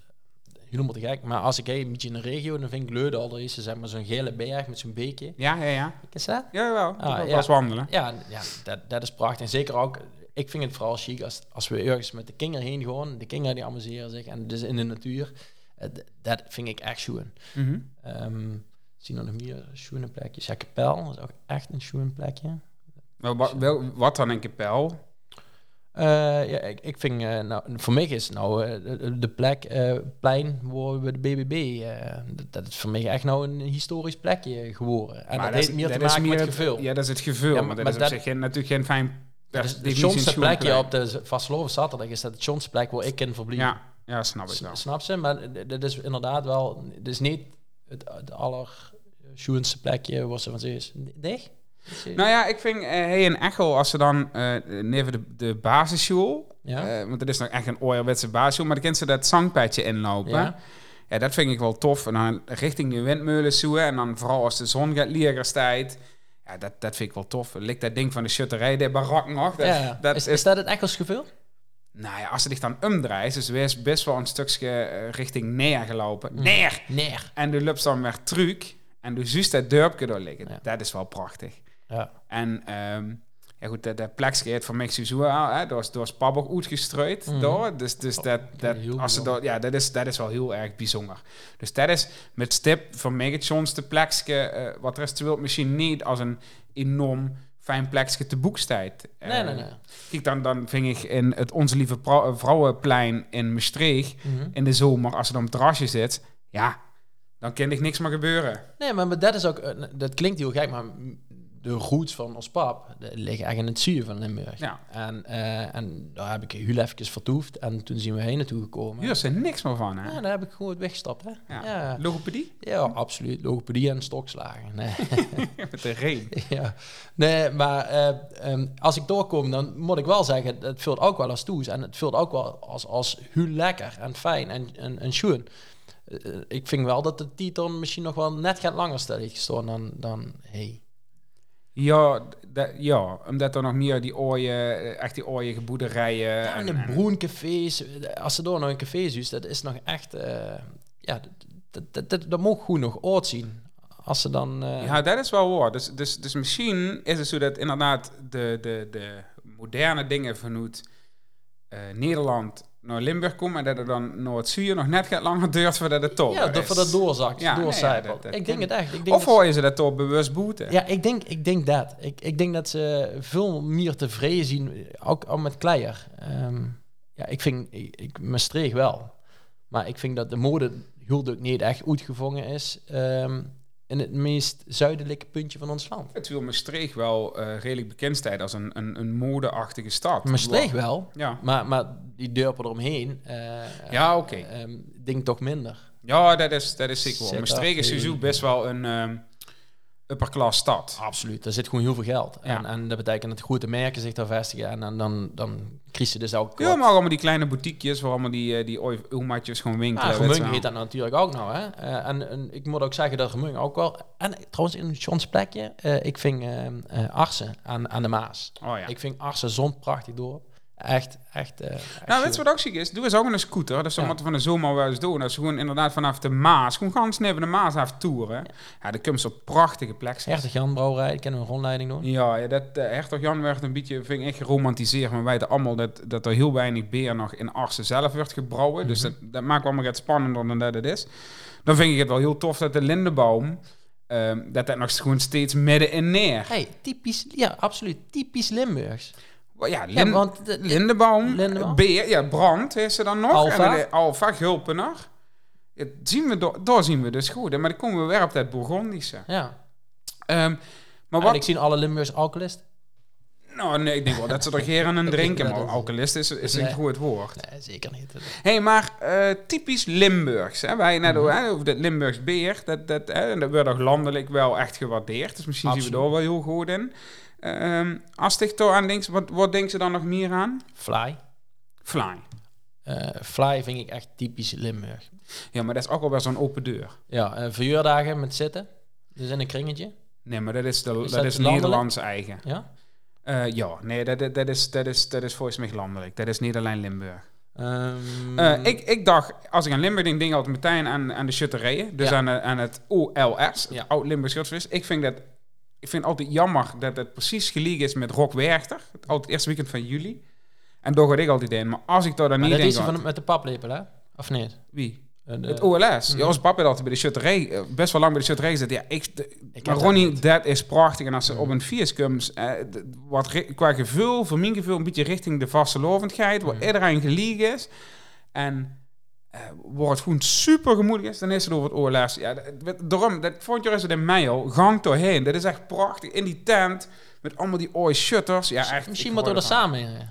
helemaal te gek. Maar als ik hey, een beetje in de regio, dan vind ik Leudal, er is zeg maar zo'n gele berg met zo'n beekje. Ja, ja, ja. Is dat? Ja, wel. Ah, ja. wandelen. Ja, ja dat, dat is prachtig. En zeker ook, ik vind het vooral chic als, als we ergens met de kinderen heen gaan. De kinderen die amuseren zich en dus in de natuur. Eh, dat vind ik echt schoon. Mhm. Ehm zien we nog meer schoene plekjes? Ja, Kapel is ook echt een schoon plekje. Wel, wat, wel, wat dan een kapel? Eh, ja, ik, ik vind, eh, nou, voor mij is nou eh, de, de plek, plein waar we de BBB, dat, dat is voor mij echt nou een historisch plekje geworden. En dat, heeft meer te maken met het- gevul. Ja, dat is het gevul. Ja, maar dat maar is op dat- zich geen, natuurlijk geen fijn... Dat is de plek. op de Vasteloven zaterdag is dat het schoonste plek waar ik in verblijf. Ja, ja, snap ik. Snap ze? Maar dat is inderdaad wel... Het is niet het, het plekje waar ze van ze is. Dicht? Is Nou ja, ik vind, eh hey, in Echel, als ze dan eh neven de, de basisschool, ja? eh, want dat is nog echt een ouderwetse basisschool, maar dan kent ze dat zangpadje inlopen. ja? Ja, dat vind ik wel tof. En dan richting de windmeulen zoeken. En dan vooral als de zon gaat liggerstijd. Ja, dat, dat vind ik wel tof. Ligt dat ding van de shutterij, de barak nog. Dat, ja. dat is, is, is dat het Echo's gevoel? Nou ja, als ze zich dan omdraait, dus wees best wel een stukje richting neer gelopen. Neer! Nee. En de loopt dan weer truc. En doe juist dat dorpje door liggen. Dat is wel prachtig. Ja. En ehm, ja goed, dat, dat plekje heet van hè, door, door Spab ook uitgestrooid. Mhm. door. Dus, dus dat, dat, heel als ze door, ja, dat, is, dat is wel heel erg bijzonder. Dus dat is met stip van Megatjons de plekje, eh, wat rest wil misschien niet als een enorm fijn plekje te boekstijd. Nee, nee, nee. Kijk, dan, dan vind ik in het Onze Lieve Vrou- Vrouwenplein in Maastricht Mhm. in de zomer, als er dan op het terrasje zit, ja, dan kan er niks meer gebeuren. Nee, maar, dat is ook... eh, Dat klinkt heel gek, maar de roots van ons pap liggen echt in het zuiden van Limburg. Ja, En, eh, en daar heb ik heel even vertoefd. En toen zijn we heen naartoe gekomen. hier is er niks meer van, hè? Ja, daar heb ik gewoon weggestapt, hè. Ja. Ja, Logopedie? ja absoluut. Logopedie en stokslagen. Nee. [laughs] Met de reen. ja. nee, maar eh, ehm, als ik doorkom, dan moet ik wel zeggen, het vult ook wel als toes. En het vult ook wel als, als heel lekker en fijn en, en, en schoon. Eh, ik vind wel dat de titel misschien nog wel net gaat langer stel heeft gestaan dan, dan hey. Ja, dat, ja, omdat er nog meer die ooie, echt die ooie boerderijen... Ja, en de broencafés, als ze door nog een café is, dat is nog echt, eh, ja, dat, dat, dat, dat, moet goed nog oud zien. Als ze dan, eh, Ja, dat is wel waar. Dus, dus, dus misschien is het zo dat inderdaad de, de, de moderne dingen vanuit eh, Nederland naar Limburg komen... en dat er dan naar het zuiden nog net gaat langer duurt voordat het toch ja, dat voor dat doorzakt, Ja, nee, ik denk het echt. Ik denk Of hoor je ze dat toch bewust boeten? Ja, ik denk, ik denk dat. Ik, ik denk dat ze veel meer tevreden zien, ook al met kleier. Ehm, ja, ik vind, ik, ik Maastricht wel. Maar ik vind dat de mode heel ook niet echt uitgevangen is ehm, in het meest zuidelijke puntje van ons land. Het wil Maastricht wel eh, redelijk bekend als een, een, een modeachtige stad. Maastricht wel, Ja. maar, maar die dorpen eromheen, eh Ja, oké. ehm, denk toch minder. Ja, dat is, dat is zeker wel. Maastricht is sowieso best wel een ehm upperclass stad. Absoluut, er zit gewoon heel veel geld. Ja. En, en dat betekent dat grote merken zich daar vestigen. En dan, dan, dan krijg je dus ook... Ja, maar allemaal die kleine boutiquejes waar allemaal die, eh, die omaatjes gewoon winkelen. Ja, Gemung wel. heet dat natuurlijk ook nou. Hè? Eh, en, en ik moet ook zeggen dat Gemung ook wel... En trouwens, in Johns plekje, eh, ik vind eh, eh, Arsen aan, aan de Maas. Oh ja. Ik vind Arsen zo'n prachtig dorp. Echt, echt... echt Nou, weet je wat ook ziek is? Doe eens ook een scooter. Dat Ja. moeten van de zomer wel eens doen. Dat ze gewoon inderdaad vanaf de Maas, gewoon gans neven de Maas af toeren. Ja, dan kun je op prachtige plekken. Hertog Jan Brouwerij, kunnen we een rondleiding doen. Ja, ja dat uh, Hertog Jan werd een beetje, vind ik echt geromantiseerd. Maar wij weten allemaal dat, dat er heel weinig beer nog in Arsen zelf wordt gebrouwen. Dus Mhm. dat, dat maakt allemaal het spannender dan dat het is. Dan vind ik het wel heel tof dat de lindenboom, ehm, dat dat nog gewoon steeds midden in neer. Hey, typisch... Ja, absoluut. Typisch Limburgs. Ja, want... de- lindenboom, Lindenboom. beer, ja, brand is ze dan nog. Alfa. En Alfa, Gulpener. Zien we do- daar zien we dus goed. Maar dan komen we weer op dat Bourgondische. ja. Ehm, maar En wat... ik zie alle Limburgs alcoholist. Nou, nee, ik denk wel dat ze er aan [laughs] drinken. Maar is- alcoholist is, is een goed woord. Nee, zeker niet. Hé, hey, maar eh, typisch Limburgs. Hè? Wij net Mhm. hè, over dat Limburgs beer. Dat, dat, hè, en dat wordt ook landelijk wel echt gewaardeerd. Dus misschien zien we daar wel heel goed in. Ehm, als aan denk, wat, wat denkt ze dan nog meer aan? Fly. Fly. Eh, fly vind ik echt typisch Limburg. Ja, maar dat is ook al wel zo'n open deur. Ja, eh verhuurdagen met zitten. Dus in een kringetje. Nee, maar dat is, de, Is dat dat is? Nederlands eigen. Ja. Eh, ja, nee, dat, dat, dat, is, dat, is, dat is volgens mij landelijk. Dat is niet alleen Limburg. Ehm, Eh, ik, ik dacht, als ik aan Limburg denk, denk ik altijd meteen aan, aan de schutterijen. Dus Ja. aan, aan het OLS, Ja. het Oud Limburg Schuttersfeest. Ik vind dat ik vind het altijd jammer dat het precies gelijk is met Rock Werchter. Het altijd eerste weekend van juli. En daar ga ik altijd in. Maar als ik daar dan maar niet dat is van, met de paplepel, hè? Of niet? Wie? Eh, Het OLS. Mhm. Ja, ons papa had altijd bij de schutterij, eh, best wel lang bij de schutterij gezet. Ja, ik, de- Ik maar Ronnie, dat is prachtig. En als ze Mhm. op een feest komt, eh, wat qua gevoel, voor mijn gevoel, een beetje richting de vastelovendheid, waar Mhm. iedereen geliegen is. En eh, wordt het gewoon super gemoedig is, dan is het over het OLS. Ja, dat- daarom, dat vond je is het in mei al, gang doorheen. Dat is echt prachtig. In die tent, met allemaal die ooie shutters. Ja, echt. Misschien moeten we er samen in. eh.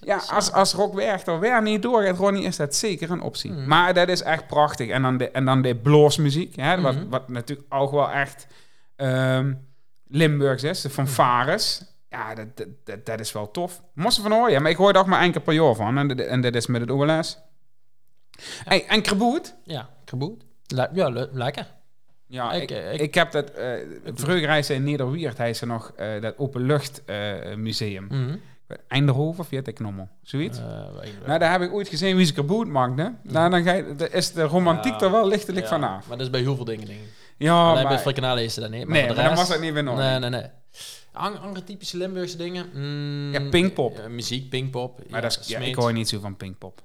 Ja, als, als Rock Werchter weer niet doorgaat, Ronnie, is dat zeker een optie. Mhm. Maar dat is echt prachtig. En dan de, en dan de bluesmuziek, hè, wat, Mhm. wat natuurlijk ook wel echt ehm Limburgs is, de fanfares. Ja, dat, dat, dat, dat is wel tof. Moest er van horen, ja, maar ik hoor er ook maar één keer per jaar van. En, en dat is met het OLS. Hey, en Kreboet? Ja, kaboet. Le- ja, le- lekker. Ja, Ik, ik, ik, ik- heb dat... eh Vreugreizen in Nederwiert, hij is er nog eh, dat openlucht eh museum. Mhm. Eindhoven, of weet ik nog maar. Zoiets. Eh, Nou, daar heb ik ooit gezien wie ze kaboot maakte. Nou, dan ga je, dan is de romantiek Ja. er wel lichtelijk ja, vanaf. Maar dat is bij heel veel dingen, denk ik. Ja, Alleen bij maar... is het dat niet. Maar Nee, de maar dan was dat niet meer nodig. Nee, nee, nee. Ang- Andere typische Limburgse dingen? Mm, Ja, Pinkpop. muziek, Pinkpop. Maar dat is, ja, ik hoor niet zo van Pinkpop.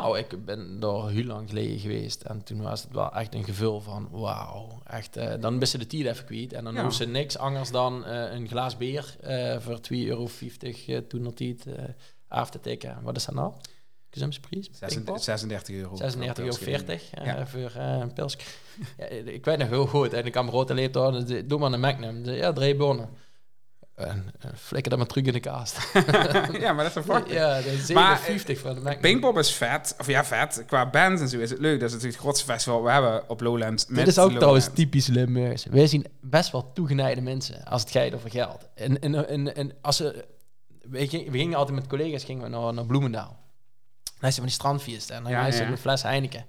Nou, ik ben daar heel lang geleden geweest. En toen was het wel echt een gevul van wauw. Echt, eh, dan ben je de tijd even kwijt. En dan Ja. hoeft ze niks anders dan eh, een glaas bier eh, voor 2,50 euro uh, toen nog tijd eh, af te tikken. Wat is dat nou? Pinkpop? 36 euro. 36,40 euro 40, eh, Ja. voor eh, een pils. [laughs] ja, ik weet nog heel goed. En ik kwam grote leeftijd. dus, eh, Doe maar een Magnum. Ja, drie bonnen. En uh, flikker dat maar terug in de kast. [laughs] ja, maar dat is een [laughs] fuck. ja, dat is Maar, 57 van de Magnum. Pinkpop is vet. Of ja, vet. Qua bands en zo is het leuk. Dat is natuurlijk het grootste festival we hebben op Lowlands. Dit is ook trouwens typisch Limburgs. Wij zien best wel toegenijde mensen als het gaat over geld. En, en, en, en als ze, we, gingen, we gingen altijd met collega's gingen we naar, naar Bloemendaal. Dan is van die strandfeest en dan Ja, is ja. een fles Heineken. En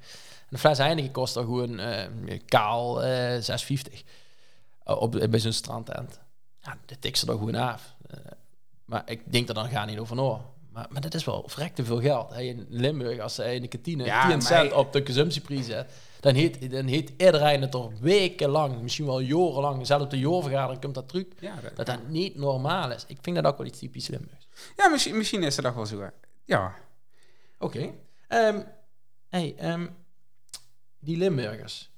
een fles Heineken kost dan gewoon eh, kaal eh 6,50 uh, op, bij zo'n strandtent. Ja, dat tikt ze dan gewoon af. Eh, maar ik denk er dan gaan niet over. Maar, maar dat is wel verrekte veel geld. Hey, in Limburg, als ze in de kantine Ja, 10 maar cent op de consumptieprijs zet, dan heet, dan heet iedereen het er wekenlang, misschien wel jarenlang, zelfs op de jaarvergadering komt dat Ja, dat, dat dat niet normaal is. Ik vind dat ook wel iets typisch Limburgs. ja misschien, misschien is toch wel zo. hè. Ja. Oké. Ehm, hey, ehm, die Limburgers,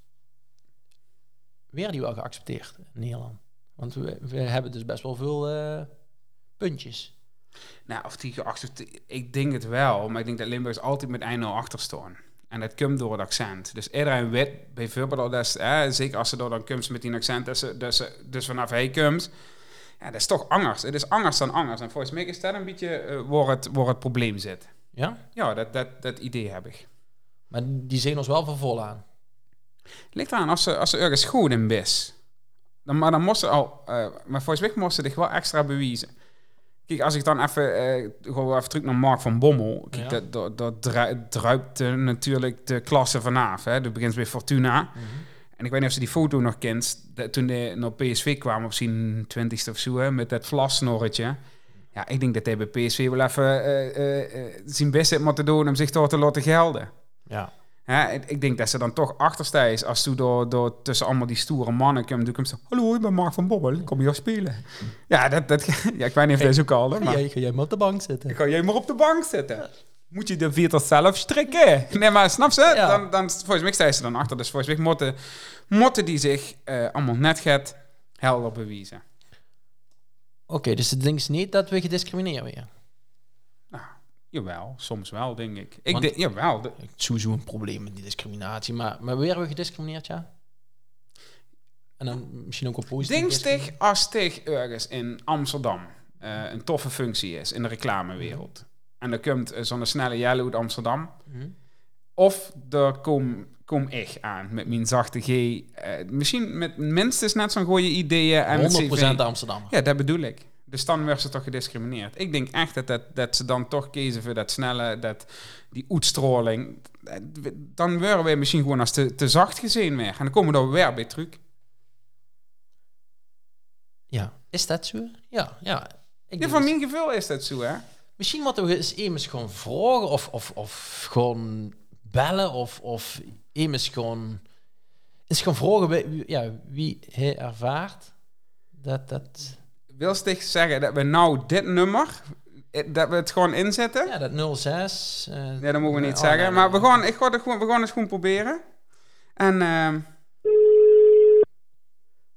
werden die wel geaccepteerd in Nederland? Want we, we hebben dus best wel veel eh, puntjes. Nou, of die geaccepteerd... Ik denk het wel. Maar ik denk dat Limburgers altijd met 1-0 achter staan. En dat komt door het accent. Dus iedereen weet bijvoorbeeld dat... hè, zeker als ze door dan komt met die accent... Dat ze, dat ze, dus vanaf hij komt... Ja, dat is toch anders. Het is anders dan anders. En volgens mij is dat een beetje eh, waar, het, waar het probleem zit. Ja? Ja, dat, dat, dat idee heb ik. Maar die zien ons wel van vol aan. Ligt eraan, als ze, als ze ergens goed in is, dan, maar dan moest ze al, eh, maar volgens mij moest ze zich wel extra bewijzen. Kijk, als ik dan even, eh gewoon even terug naar Mark van Bommel, kijk, Ja. dat, dat, dat dru- druipt eh, natuurlijk de klasse vanaf. Hè. Dat begint bij Fortuna. En ik weet niet of ze die foto nog kent, dat toen hij naar PSV kwam op zijn twintigste of zo, hè, met dat vlasnorretje. Ja, ik denk dat hij bij PSV wel even eh, zijn best heeft moeten doen om zich door te laten gelden. Ja. Ja, ik, denk dat ze dan toch achtersta is als toen door, door tussen allemaal die stoere mannen komt. Toen komt ze, hallo, ik ben Mark van Bobbel, ik kom hier spelen. Ja, dat, dat, [laughs] ja ik weet niet of dat zo kan, Ga maar jij, ga jij maar op de bank zitten? ga jij maar op de bank zitten. Moet je de veter zelf strikken? [laughs] Nee, maar snap ze? Ja. Dan, dan, volgens mij staan ze dan achter. Dus volgens mij moeten, moeten die zich eh, allemaal net gaat helder bewijzen. Oké, dus het ding is niet dat we gediscrimineerd worden. Jawel, soms wel, denk ik. Ik denk, jawel, de- Ik heb sowieso een probleem met die discriminatie, maar, maar werden we gediscrimineerd, ja? En dan misschien ook op positief. Denk discriminatie? stig als stig ergens in Amsterdam eh, een toffe functie is in de reclamewereld. En er komt eh, zo'n snelle jelle uit Amsterdam. Mhm. Of er kom, kom ik aan met mijn zachte G. eh, misschien met minstens net zo'n goede ideeën. En het 100% CV. Amsterdam. Ja, dat bedoel ik. Dus dan werd ze toch gediscrimineerd. Ik denk echt dat, dat, dat ze dan toch kiezen voor dat snelle, dat, die uitstraling. Eh, Dan worden wij misschien gewoon als te, te zacht gezien weer. En dan komen we er weer bij terug. Ja. Is dat zo? Ja, ja. Ik Ja, van mijn gevoel is dat zo, hè? Misschien moeten we eens eens gewoon vragen of, of, of gewoon bellen of, of eens gewoon... Eens gewoon vragen wie- ja, wie hij ervaart dat dat... Wil Stig zeggen dat we nou dit nummer, eh, dat we het gewoon inzetten? Ja, dat 06... eh, Ja, dat mogen we niet oh, zeggen. nee, maar nee. we gaan, ik ga het gewoon, we gaan het gewoon proberen. En, ehm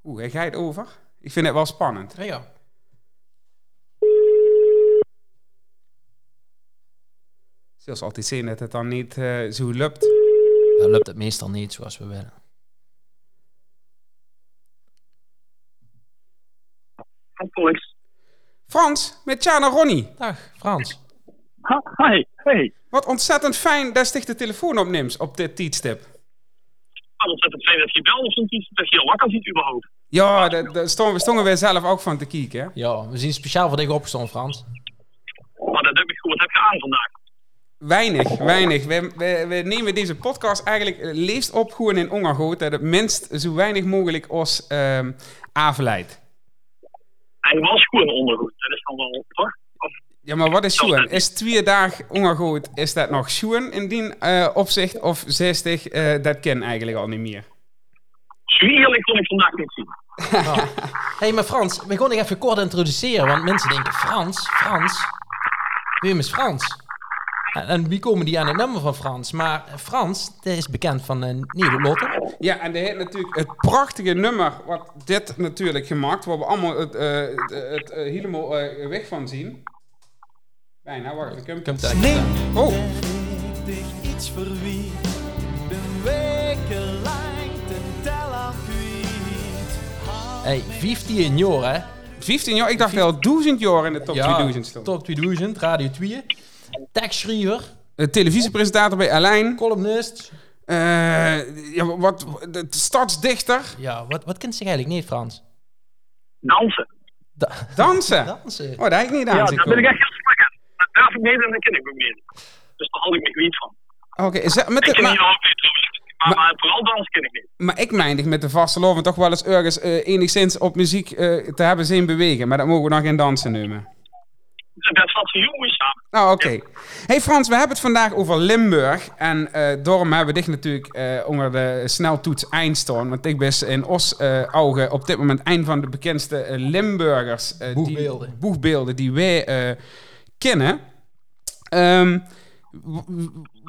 oeh, hij gaat over. Ik vind het wel spannend. Ja, ja. Zoals altijd zien dat het dan niet eh, zo lukt. dan loopt het meestal niet zoals we willen. Hopelijk. Frans, met Tjana Ronnie. Dag, Frans. Ha, hi, hey. Wat ontzettend fijn dat je de telefoon opneemt op dit tijdstip. Ontzettend fijn dat je belt of dat je al wakker ziet überhaupt. Ja, daar stonden, we stonden wij zelf ook van te kijken. hè. Ja, we zien speciaal voor dich opgestaan, Frans. Maar dat heb ik goed. Wat heb je aan vandaag? Weinig, weinig. We, we, we nemen deze podcast eigenlijk leest op gewoon in ongergoed dat het minst zo weinig mogelijk ons ehm afleidt. Hij was gewoon ondergoed. Dat is dan wel, toch? Of, Ja, maar wat is schoen? Is twee dagen ongergoed, is dat nog schoen in die eh, opzicht of 60? eh, dat ken eigenlijk al niet meer. zo eerlijk kon ik vandaag niet zien. Hé, [laughs] hey, maar Frans, we gaan nog even kort introduceren, want mensen denken, Frans, Frans, wie is Frans? En, wie komen die aan het nummer van Frans? Maar Frans, dat is bekend van uh, Nederlotte. Ja, en die heeft natuurlijk het prachtige nummer, wat dit natuurlijk gemaakt, waar we allemaal het, eh, het, het, eh, helemaal eh, weg van zien. Bijna, wacht ik- vandaan. Oh, dich iets verwie. Ben wekenlang ten teller kwijt. Hey, 15 jaar, hè? 15 jaar, ik dacht wel 1000 jaar in de top 2000 stond. Top 2000, Radio 2. Tekstschrijver, Eh, televisiepresentator bij Alain. columnist. Eh, ja, wat, de stadsdichter. Ja, wat, wat kent zich eigenlijk niet, Frans? Dansen. Da Dansen. dansen. Oh, daar heb ik niet aan Ja, daar ben ik echt heel slecht in. Dat durf ik niet en dat ken ik ook niet. Dus daar had ik me niet van. Oké, is dat- met Ik de- ken niet maar, al maar, maar vooral dansen ken ik niet. maar ik meindig met de vaste loven toch wel eens ergens eh, enigszins op muziek eh, te hebben zien bewegen. Maar dat mogen we nog geen dansen noemen. Dat staat zo heel mooi samen. Nou, oké. Hey Frans, we hebben het vandaag over Limburg. En eh daarom hebben we dich natuurlijk eh, onder de sneltoets Einstein. Want ik ben in Os eh ogen op dit moment een van de bekendste Limburgers. Boegbeelden. Die, boegbeelden die wij eh, kennen. Ehm,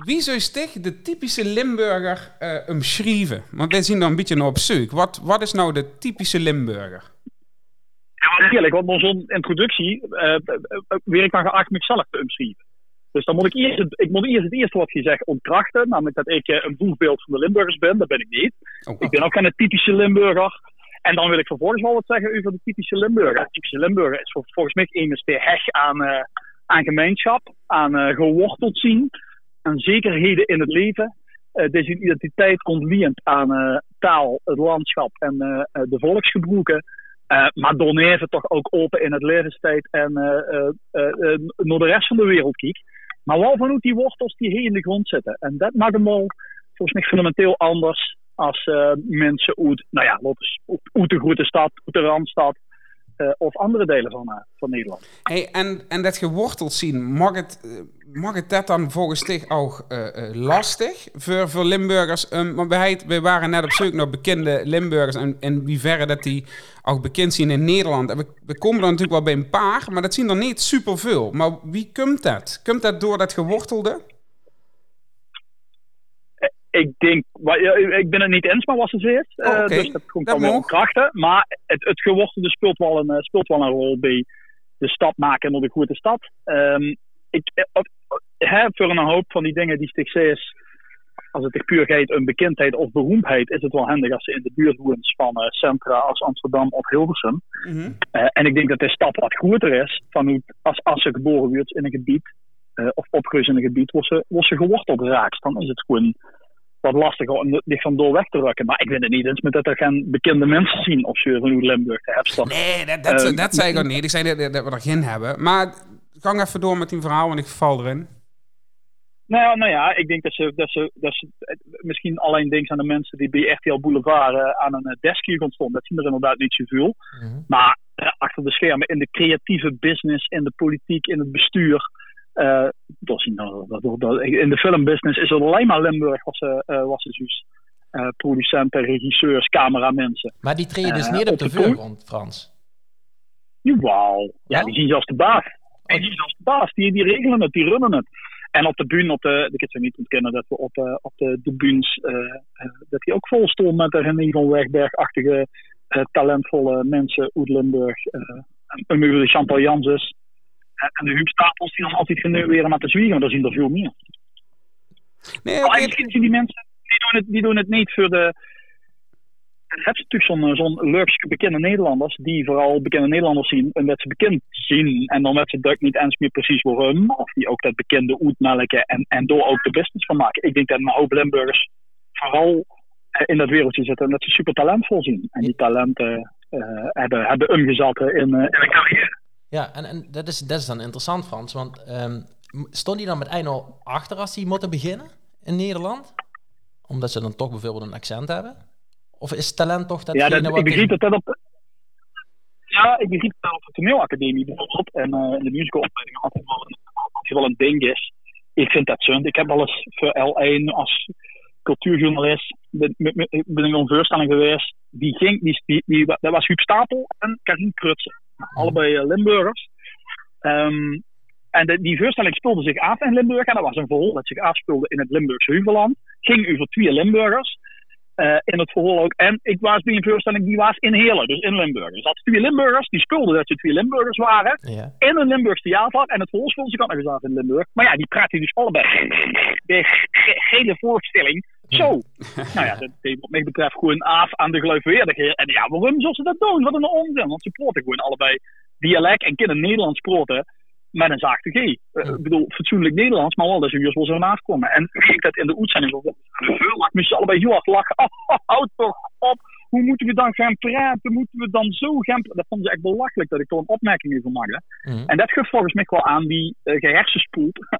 wie zou zich de typische Limburger eh omschrijven? Want wij zien dan een beetje naar op zoek. Wat, wat is nou de typische Limburger? Ja, maar eerlijk, want zo'n introductie eh, eh, eh, weer ik dan geacht mezelf te omschrijven. Dus dan moet ik eerst, het, ik moet eerst het eerste wat je zegt ontkrachten. Namelijk dat ik een boegbeeld van de Limburgers ben. Dat ben ik niet. Oh, Ik ben ook geen typische Limburger. En dan wil ik vervolgens wel wat zeggen over de typische Limburger. De typische Limburger is vol- volgens mij immers de heg aan, aan gemeenschap, aan geworteld zien, aan zekerheden in het leven. Deze identiteit ontliend aan taal, het landschap en de volksgebroeken. Eh, maar dan even toch ook open in het levenstijd en eh, eh, naar de rest van de wereld kijkt. Maar wel vanuit die wortels die hier in de grond zitten. En dat maakt hem al volgens mij fundamenteel anders als mensen uit, nou ja, eens- uit de grote stad, uit de Randstad eh, of andere delen van, eh, van Nederland. Hey, en, en dat geworteld zien, mag het, eh, mag het dat dan volgens dich ook lastig voor, voor Limburgers? Um, maar wij, wij waren net op zoek naar bekende Limburgers en in hoeverre dat die ook bekend zijn in Nederland. En we, we komen dan natuurlijk wel bij een paar, maar dat zien er niet superveel. Maar wie komt dat? Komt dat door dat gewortelde? Ik denk, ik ben het niet eens met wat ze zegt. eh, Oh. Dus dat komt Dat dan wel mag. krachten. Maar het, het gewortelde speelt wel, een, eh, speelt wel een rol bij de stap maken naar de goede stad. Ehm, ik, eh, op- hè, voor een hoop van die dingen die zegt, als het echt puur gaat om bekendheid of beroemdheid, is het wel handig als ze in de buurt woont van eh, centra als Amsterdam of Hilversum. Mhm. Eh, en ik denk dat de stap wat groter is van hoe, als, als ze geboren wordt in een gebied eh, of opgroeit in een gebied, wordt ze, wordt ze geworteld raakt. Dan is het gewoon wat lastiger om dit van door weg te rukken. Maar ik vind het niet eens met dat er geen bekende mensen zien of van hoe Limburg de Hebstad. Nee, dat, dat, Eh, dat zei ik ook niet. Ik zei dat, dat we er geen hebben. Maar gang even door met die verhaal, want ik val erin. Nou, ja, nou ja, ik denk dat ze, dat ze, dat ze eh, misschien alleen denken aan de mensen die bij RTL Boulevard eh, aan een desk hier gaan stonden. Dat zien er inderdaad niet zoveel. Mhm. Maar achter de schermen, in de creatieve business, in de politiek, in het bestuur. Eh, dat dat- dat- in de filmbusiness is het alleen maar Limburg was was ze dus. eh, producenten, regisseurs, cameramensen. Maar die treden dus Eh, niet op op de de koer- voorgrond, Frans. Jawel. Ja, die zien zelfs de baas. Die zien zelfs de baas. Die, die regelen het, die runnen het. En op de bühne, op de, ik kan niet ontkennen dat we op, eh, op de, de bühnes, dat die ook vol stond met René van Wegberg-achtige talentvolle mensen uit Limburg. eh en de Chantal Janssens. Eh, en de Huub Stapels die dan altijd geneuweren naar te zwieren, maar daar zien er veel meer. Nee. Alleen misschien zien die mensen niet door het, die doen het niet voor de. Dan heb je natuurlijk zo'n zo'n lurkse bekende Nederlanders, die vooral bekende Nederlanders zien en dat ze bekend zien. En dan weet ze duidelijk niet eens meer precies waarom. Of die ook dat bekende uitmelken en, en door ook de business van maken. Ik denk dat een hoop Limburgers vooral eh, in dat wereldje zitten en dat ze super talentvol zien. En die talenten eh, hebben, hebben omgezet in, eh, in een carrière. Ja, en, en dat, is, dat is dan interessant, Frans. Want ehm, m- stond hij dan met 1-0 achter als hij moeten beginnen in Nederland? Omdat ze dan toch bijvoorbeeld een accent hebben? Of is talent toch Ja, dat, wat... ik begreep dat dat op. Ja, ik begreep dat op de toneelacademie bijvoorbeeld en eh, in de musicalopleiding altijd wel, een, altijd wel een ding is. Ik vind dat zund. Ik heb wel eens voor L1 als cultuurjournalist ben, met- ben ik op een voorstelling geweest. Die ging, die, die, die, dat was Huub Stapel en Karin Krutsen. Allebei eh, Limburgers. Ehm, en de, die voorstelling speelde zich af in Limburg. En dat was een verhaal dat zich afspeelde in het Limburgse Heuvelland. Ging over twee Limburgers. eh, in het verhaal ook. En ik was bij een voorstelling die was in Heerlen, dus in Limburg. Dus dat twee Limburgers, die speelden dat ze twee Limburgers waren. Ja. In een Limburgs theater. En het verhaal speelde zich ook nog eens af in Limburg. Maar ja, die praten dus allebei. De hele voorstelling. Zo. Nou ja, dat deed wat mij betreft gewoon af aan de geloofwaardigheid. En ja, waarom zullen ze dat doen? Wat een onzin. Want ze praten gewoon allebei dialect en kunnen Nederlands praten met een zachte G. Eh, Ik bedoel, fatsoenlijk Nederlands, maar wel dat ze juist wel zo naast komen. En ik dat in de uitzending veel moesten ze allebei heel hard lachen. Oh, houd toch op. Hoe moeten we dan gaan praten? Moeten we dan zo gaan praten? Dat vonden ze echt belachelijk dat ik er een opmerking over maakte. Mhm. En dat geeft volgens mij wel aan die uh, gehersenspoeld eh,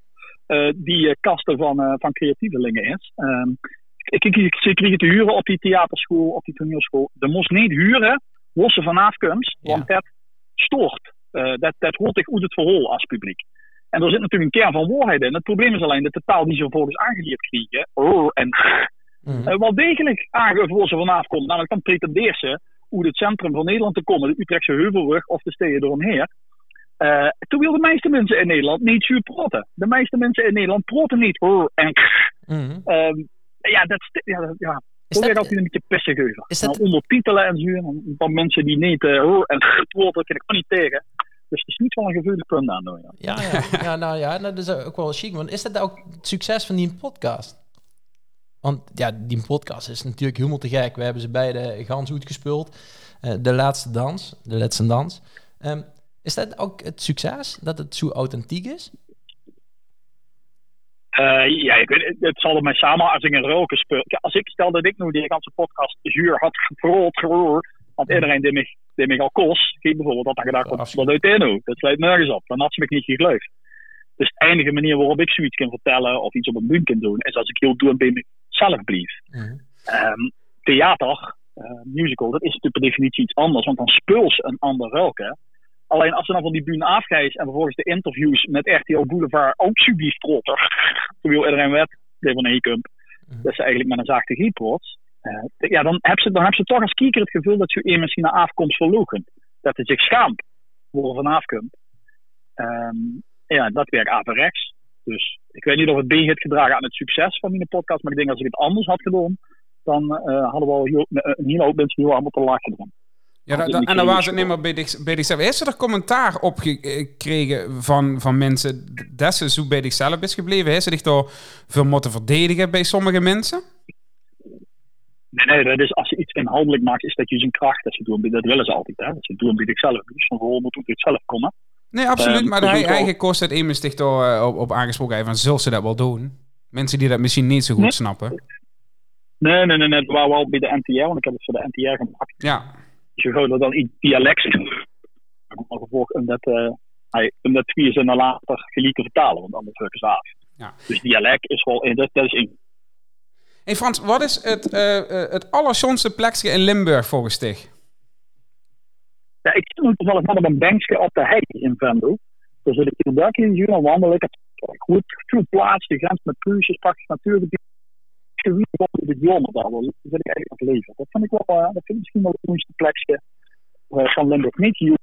die eh, kasten van, eh, van creatievelingen is. Ehm, ik, ik, ik, ze kregen te huren op die theaterschool, op die toneelschool. Ze moest niet huren, was ze vanaf komst, want dat stoort. Eh, dat, dat hoort zich uit het verhaal als publiek. En er zit natuurlijk een kern van waarheid in. Het probleem is alleen dat de taal die ze vervolgens aangeleerd krijgen, oh, en eh, wel degelijk aangeven waar ze vanaf komt. Namelijk dan pretendeert ze uit het centrum van Nederland te komen, de Utrechtse Heuvelrug of de steden eromheen. Uh, terwijl de meeste mensen in Nederland niet zo praten. De meeste mensen in Nederland praten niet. Oh, en Mhm. Ehm, ja, dat ja, dat- ja. Is dat- altijd een beetje pissig is dat- Nou, ondertitelen en zo. Van mensen die niet uh, oh, en praten, kan ik gewoon niet tegen. Dus het is niet wel een gevoelig punt aan. Ja. Ja, ja. ja, nou ja, dat is ook wel chic. Want is dat ook het succes van die podcast? Want ja, die podcast is natuurlijk helemaal te gek. We hebben ze beide gans goed gespeeld. Eh, de laatste dans, de laatste dans. Ehm, is dat ook het succes? Dat het zo authentiek is? Uh, ja, ik weet, het zal er mij samen als ik een roken speel. Als ik stel dat ik nu die hele podcast zuur had geprold, geroerd, want iedereen die mij, die mij al kost, geeft bijvoorbeeld dat dan gedacht wordt, dat uit in Dat sluit nergens op. Dan had ze me niet gegeloofd. Dus de enige manier waarop ik zoiets kan vertellen of iets op een buik kan doen, is als ik heel doen bij mezelf blijf. Mm -hmm. um, theater, uh, musical, dat is natuurlijk per definitie iets anders, want dan speel ze een ander welke. Alleen als ze dan van die bühne afgeeft en vervolgens de interviews met RTL Boulevard ook subies trotter, [laughs] terwijl iedereen weet, die van Heekump, dat ze eigenlijk met een zachte griep wordt, uh, ja, dan heb, ze, dan heb ze toch als kieker het gevoel dat ze een misschien naar afkomst verlogen. Dat ze zich schaamt voor van afkomt. Um, ja, dat werkt averechts. Dus ik weet niet of het B heeft gedragen aan het succes van mijn podcast, maar ik denk als ik het anders had gedaan, dan uh, hadden we al heel, een hele hoop mensen heel hard moeten lachen. Dan. Ja, da, da, en dan was het niet meer bij zichzelf. Heeft ze er commentaar op gekregen van, van mensen dat ze zo bij zichzelf is gebleven? Heeft ze zich door veel moeten verdedigen bij sommige mensen? Nee, nee, dat is als je iets inhoudelijk maakt, is dat je zijn kracht. Dat, ze doen, dat willen ze altijd, hè? Dat ze doen bij zichzelf. Dus van gewoon moet het zelf komen. Nee, absoluut. Um, maar hij, hij kost het immers zich door uh, op, op aangesproken heeft van, zullen ze dat wel doen? Mensen die dat misschien niet zo goed nee. snappen. Nee, nee, nee, nee. Het waren wel bij de NTR, want ik heb het voor de NTR gemaakt. Ja. Dus je er dan iets dialect gevolg om dat, uh, om dat twee zinnen later gelijk te vertalen, want anders werken ze af. Ja. Dus dialect is wel, dat, dat is één. Hey Frans, wat is het, uh, het plekje in Limburg volgens dich? Ja, ik zit toevallig net op een bankje op de hei in Venlo. Dus ik in de hier dan wandel ik. Goed, goed plaats, de grens met Pruisjes, praktisch natuurgebied. Gebied van de daar wil ik eigenlijk leven. Dat vind ik wel, uh, dat vind ik misschien wel het mooiste plekje uh, van Limburg. Niet hier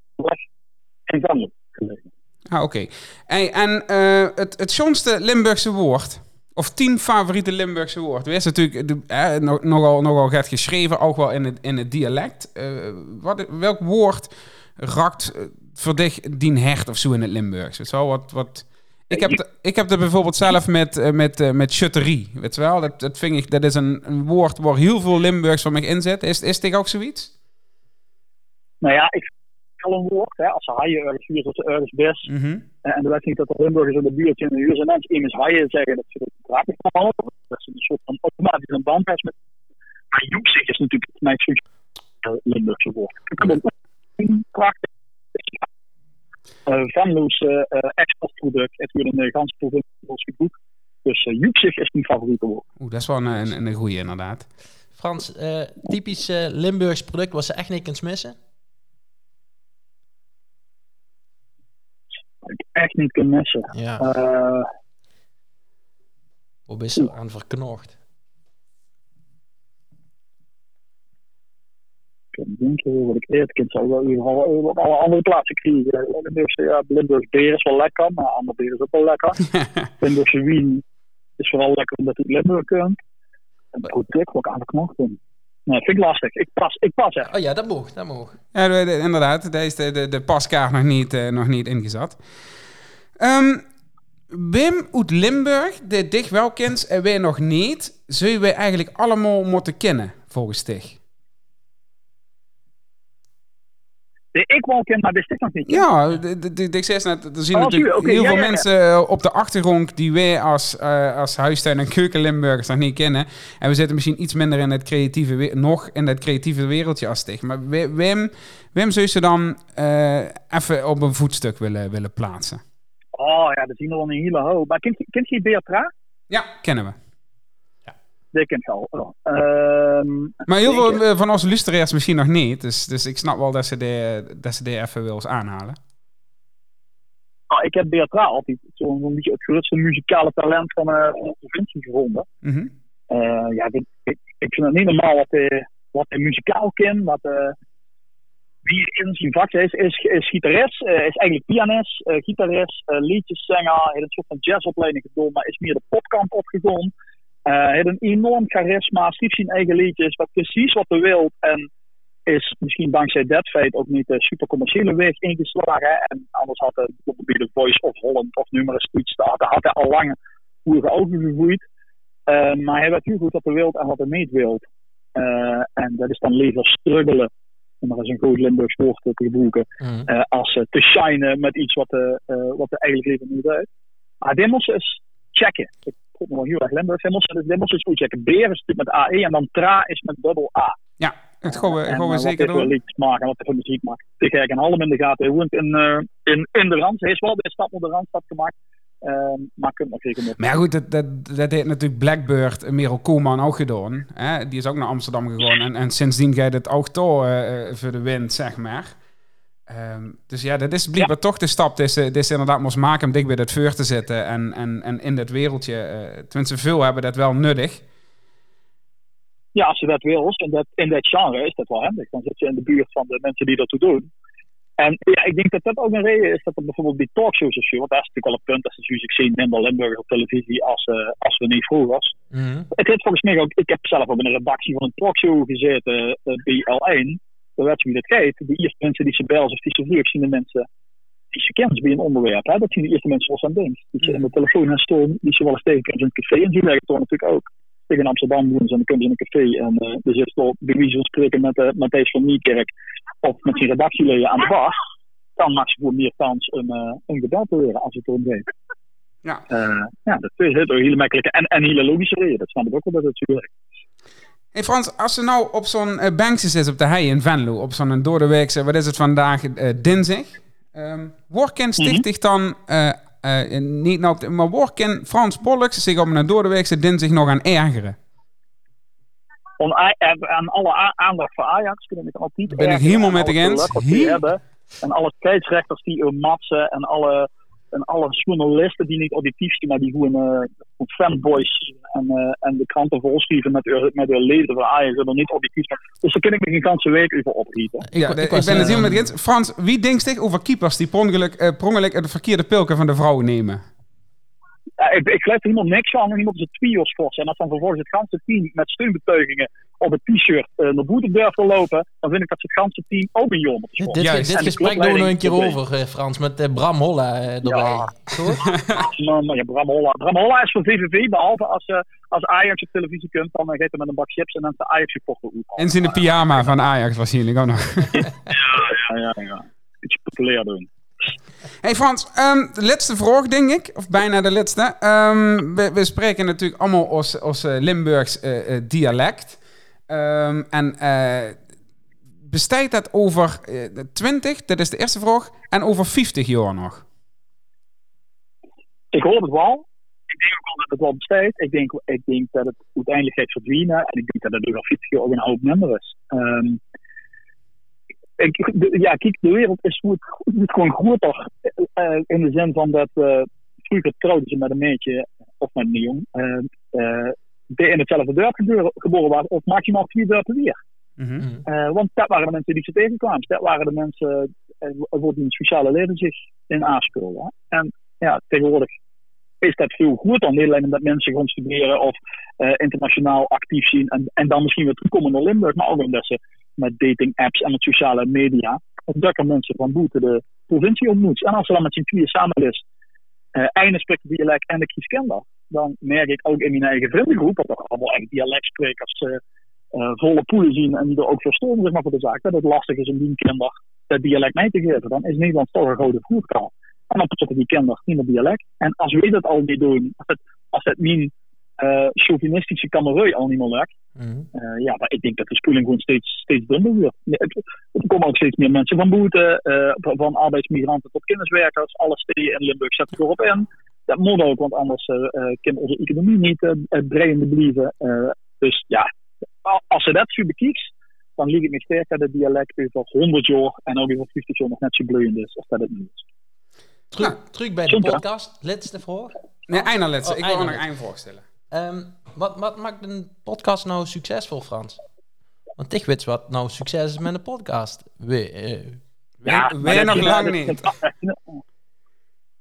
Venlo gelegen. Ah, oké. Okay. En, en uh, het, het schoonste Limburgse woord, of tien favoriete Limburgse woord. Er is natuurlijk eh, nogal, nogal gaat geschreven, ook wel in het, in het dialect. Uh, wat, welk woord rakt uh, voor dich hecht of zo in het Limburgs? Zo wat, wat Ik heb, de- ik heb er bijvoorbeeld zelf met, eh, met, eh, met schutterie. Weet je wel? Dat, dat, vind ik, dat is een, een woord waar heel veel Limburgs van mij in zit. Is, is dit ook zoiets? Nou ja, ik al een woord. Hè, als ze haaien ergens huur, dat ze ergens best. Mhm. Eh, en dan weet ik niet dat de Limburgers in de buurt in de huur zijn mensen immers haaien zeggen dat ze dat grappig vallen. Dat ze een soort van automatisch een band hebben met. Maar joepsig is natuurlijk zo'n Limburgse woord. Ik heb een prachtig. Uh, Venlo's eh, eh, exportproduct. Het wordt in de ganse provincie ons goed. Dus uh, is mijn favoriete woord. Oeh, dat is wel een, een, een goeie inderdaad. Frans, eh, typisch eh, Limburgs product was ze echt niet kunt missen? Ik echt niet kan missen. Ja. Eh, Hoe is ze aan verknocht? Ik denk eh, wat ik eerder kind zou wel in ieder geval eh, op alle andere plaatsen krijgen. Limburgse, ja, Limburgse beer is wel lekker, maar andere beer is ook wel lekker. [laughs] Limburgse wien is vooral lekker omdat het Limburg kunt. En product wat ik aan de knop vind. Nee, vind ik lastig. Ik pas, ik pas echt. Oh ja, dat mocht, dat mocht. Ja, de- de- inderdaad. Daar is de, de, de paskaart nog niet, eh, nog niet ingezet. Ehm, Wim uit Limburg, die dich wel kent en wij nog niet, zullen wij eigenlijk allemaal moeten kennen, volgens dich. Nee, ik wel ken, maar dit is nog niet. Ja, ik zei net, er zien Oh, natuurlijk heel ja, veel ja, ja. mensen eh, op de achtergrond die wij als, eh, als huistuin- en keuken-Limburgers nog niet kennen. En we zitten misschien iets minder in het creatieve, nog in het creatieve wereldje als dich. Maar Wi- Wim, Wim zou je ze dan eh, even op een voetstuk willen, willen plaatsen? Oh ja, dat zien we wel een hele hoop. Maar kent kent je Beatra? Ja, kennen we. Dat kent je al. Maar heel veel eh, van onze luisteraars misschien nog niet. Dus, dus ik snap wel dat ze die, dat ze die even wil aanhalen. Oh, ik heb Beatra altijd zo'n zo'n beetje het grootste muzikale talent van, eh, van de provincie gevonden. Mhm. Eh, ja, dit- ik, ik vind het niet normaal wat hij, wat hij muzikaal kent, wat eh, wie in zijn vak is. Is, is gitarist, eh, is eigenlijk pianist, eh gitarist, eh, liedjeszanger, heeft een soort van jazzopleiding gedaan, maar is meer de popkant opgegaan. Eh heeft een enorm charisma, schreef zijn eigen liedjes, wat precies wat hij wil. En is misschien dankzij dat feit ook niet de super commerciële weg ingeslagen. En anders had hij bijvoorbeeld bij The Voice of Holland of numerous iets, daar had hij al lang goede ogen. Eh, maar hij weet heel goed wat hij wil en wat hij niet wil. Eh, en dat is dan liever struggelen, om er eens een goed Limburgs woord te gebruiken, Mhm. eh, als te shinen met iets wat, eh, wat hij eigenlijk liever niet weet. Maar Dimmels is checken. Me wel heel erg Limburgs. Dimmels, dus Dimmels is goed checken. Beer is met AE en dan Tra is met dubbel A. Ja, dat gaan we, En, gaan we eh, zeker wat hij doen. liedjes maken en wat hij voor muziek maakt. Ik kijk een halm in de gaten. Hij woont in, eh, in, in de Rand. Hij is wel bij de stad op de Randstad gemaakt. Ehm, maar kunt nog zeker met. Maar ja, goed, dat, dat, dat heeft natuurlijk Blackbird, eh, Merel Koolman ook gedaan. Hè? Die is ook naar Amsterdam gegaan. En, en sindsdien gaat het ook door eh, voor de wind, zeg maar. Ehm, dus ja, dat is blijkbaar toch de stap. Dus, ze inderdaad, moest maken om dicht bij dat vuur te zitten. En, en, en in dat wereldje, uh, tenminste veel hebben dat wel nuttig. Ja, als je dat wil, in dat, in dat genre is dat wel handig. Dan zit je in de buurt van de mensen die dat toe doen. En ja, ik denk dat dat ook een reden is dat er bijvoorbeeld die talkshows of zo, want daar is natuurlijk al een punt, dat is natuurlijk zien minder Limburg op televisie als, uh, als we niet vroeg was. Mm -hmm. Volgens mij ook, ik heb zelf ook in een redactie van een talkshow gezeten, eh, uh, BL1, wat je dat kijkt, de eerste mensen die ze belt of die ze vliegt, zien de mensen die ze kent bij een onderwerp. Hè? Dat zien de eerste mensen als aan denkt. Die ze mm. in de telefoon gaan stoom, die ze wel eens tegenkomt in een café. En die leggen het natuurlijk ook. Tegen Amsterdam doen en dan komt ze in een café. En er zit op de wie spreken met eh, Matthijs van Niekerk of met zijn redactieleden aan de bar. Dan maakt ze voor meer kans om uh, te leren als het erom. Ja. Eh, ja, dat is een hele makkelijke en, en hele logische reden. Dat snap ik ook wel dat het zo werkt. Hey Frans, als ze nou op zo'n uh, bankje zit op de hei in Venlo, op zo'n doordeweekse, wat is het vandaag, uh, dinsdag. Um, waar kan stichtig dan, uh, niet nou, maar waar kan Frans Pollux zich op een doordeweekse dinsdag nog aan ergeren? Om, aan alle aandacht voor Ajax kunnen we altijd Ben ik helemaal met de eens. hebben. En alle scheidsrechters die matsen en alle, en alle journalisten die niet objectief zijn, maar die gewoon uh, fanboys en, uh, en de kranten volschrijven met, met hun leven van Ajax en dan niet objectief zijn. Dus daar kan ik me geen ganse week over opgieten. Ja, ik, ik, ik ben het helemaal met je eens. Frans, wie denkt zich over keepers die prongelijk, uh, prongelijk het verkeerde pilken van de vrouwen nemen? Ja, ik, ik er helemaal niks van. Iemand zijn twios. En als dan vervolgens het ganse team met steunbetuigingen op het t-shirt eh, naar boete durft te lopen, dan vind ik dat ze het ganse team ook een jongen Dit, dit, Juist. dit En de gesprek doen we nog een keer over, eh, Frans, met eh, Bram Holla erbij. Ja. Maar ja, Bram Holla. Bram Holla is voor VVV, behalve als, eh, als Ajax op televisie komt, dan geeft hij met een bak chips en dan is de Ajax supporter. En ze in de pyjama van Ajax waarschijnlijk ook nog. Ja, ja, ja. Iets populair doen. Hey Frans, ehm, de laatste vraag denk ik, of bijna de laatste. Ehm, we, spreken natuurlijk allemaal ons, eh, Limburgs eh, eh, dialect. Ehm, en bestaat dat over eh, 20, dat is de eerste vraag, en over 50 jaar nog? Ik hoor het wel. Ik denk ook wel dat het wel bestaat. Ik denk, ik denk dat het uiteindelijk gaat verdwijnen. En ik denk dat het over 40 jaar ook een hoop minder is. Ik, de- ja, kijk, de wereld is goed, gewoon groter. eh, in de zin van dat eh, vroeger trouwden ze met een meisje of met een jong. eh, eh, die in hetzelfde dorp geboren waren. Of maximaal vier dorpen weer. Mhm. Mm. Eh, want dat waren de mensen die ze tegenkwamen. Dat waren de mensen uh, waar die sociale leven zich in aanspeelde. hè. En ja, tegenwoordig is dat veel groter dan niet alleen dat mensen gaan studeren of eh, internationaal actief zien. En, en dan misschien weer terugkomen naar Limburg, maar ook omdat ze met dating apps en met sociale media ontdekken mensen van buiten de provincie ontmoet. En als ze dan met z'n tweeën samen is, eh einde spreekt dialect en de kieskender, dan merk ik ook in mijn eigen vriendengroep, dat er allemaal echt dialectsprekers eh, eh, volle poelen zien en die er ook verstaan zeg maar, voor de zaak, dat het lastig is om die kinder dat dialect mee te geven. Dan is Nederland toch een gouden voertaal. En dan praten die kinderen in het dialect. En als wij dat al niet doen, als het, als het eh chauvinistische kamerui al niet meer lukt, Mm. eh, ja, maar ik denk dat de spoeling gewoon steeds, steeds dunner wordt. Er komen ook steeds meer mensen van boete, eh, van- arbeidsmigranten tot kinderswerkers. Alle steden in Limburg zetten erop in. Dat moet ook, want anders eh eh, kan onze economie niet eh eh, draaiende blijven. Eh, dus ja, als ze dat zo bekijkt, dan ligt het me sterk dat het dialect over 100 jaar en ook over 50 jaar nog net zo bloeiend is als dat het nu is. Terug, bij de podcast. Laatste vraag. Nee, einde laatste. Oh, ik wil nog einde. één vraag stellen. Ehm, wat, wat maakt een podcast nou succesvol, Frans? Want ik weet wat nou succes is met een podcast. We, Ja, maar weer dat nog lang niet. Dat,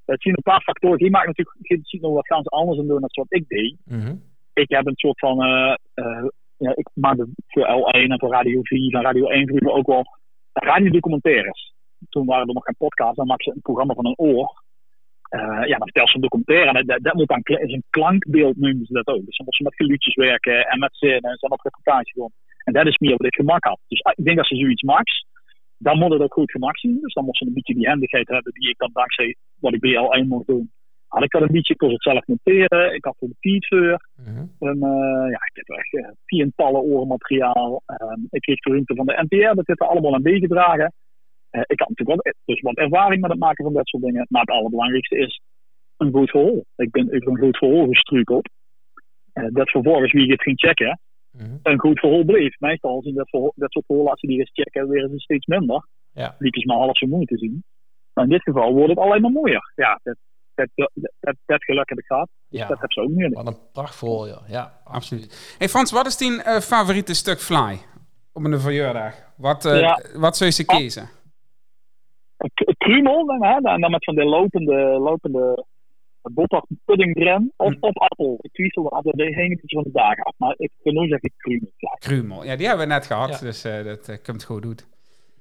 dat zien- een paar factoren. Die maken natuurlijk die zien nog wat ganz anders dan doen dan wat ik deed. mhm. ik heb een soort van. eh, eh, ja, ik maakte voor L1 en voor Radio 4 en Radio 1 vroeger ook wel radiodocumentaires. Toen waren er nog geen podcasts, dan maakte ze een programma van een oor. Eh, ja, dan vertel ze een documentaire en dat, dat moet dan is een klankbeeld noemen ze dat ook. Dus dan moesten ze met geluidjes werken en met zinnen en ze op reportage doen. En dat is meer wat ik gemak had. Dus ah, ik denk dat ze zoiets maakt, dan moet het ook goed gemak zien. Dus dan moesten ze een beetje die handigheid hebben die ik dan dankzij wat ik bij L1 mocht doen. Had ik dat een beetje, ik kon het zelf monteren, ik had er de feed voor. Mhm. En, eh, ja, ik heb echt eh, tientallen oren materiaal. Ehm, ik kreeg de ruimte van de NTR, dat heeft er allemaal aan bijgedragen. Eh, ik had natuurlijk wel dus wat ervaring met het maken van dat soort dingen. Maar het allerbelangrijkste is een goed verhaal. Ik ben over een goed verhaal gestruikeld. Eh dat vervolgens wie het ging checken, Mhm. een goed verhaal bleef. Meestal zien dat, dat soort ze die eens checken, weer is het steeds minder. Ja. Die is maar half zo mooi te zien. Maar in dit geval wordt het alleen maar mooier. Ja, dat, dat, dat, dat, dat geluk heb ik gehad. Ja. Dat heb ze ook niet. Wat een prachtvol, ja. Ja, Absoluut. Hey Frans, wat is die eh, favoriete stuk fly op een verjaardag? Wat, Ja. wat zou je ze kiezen? Krumel dan, hè, en dan met van de lopende, lopende botter pudding erin. Of, of appel. Ik dat heen iets van de dagen af. Maar ik kan nu zeggen krumel. Ja. Krumel. Ja, die hebben we net gehad, Ja. dus eh, dat eh, komt goed.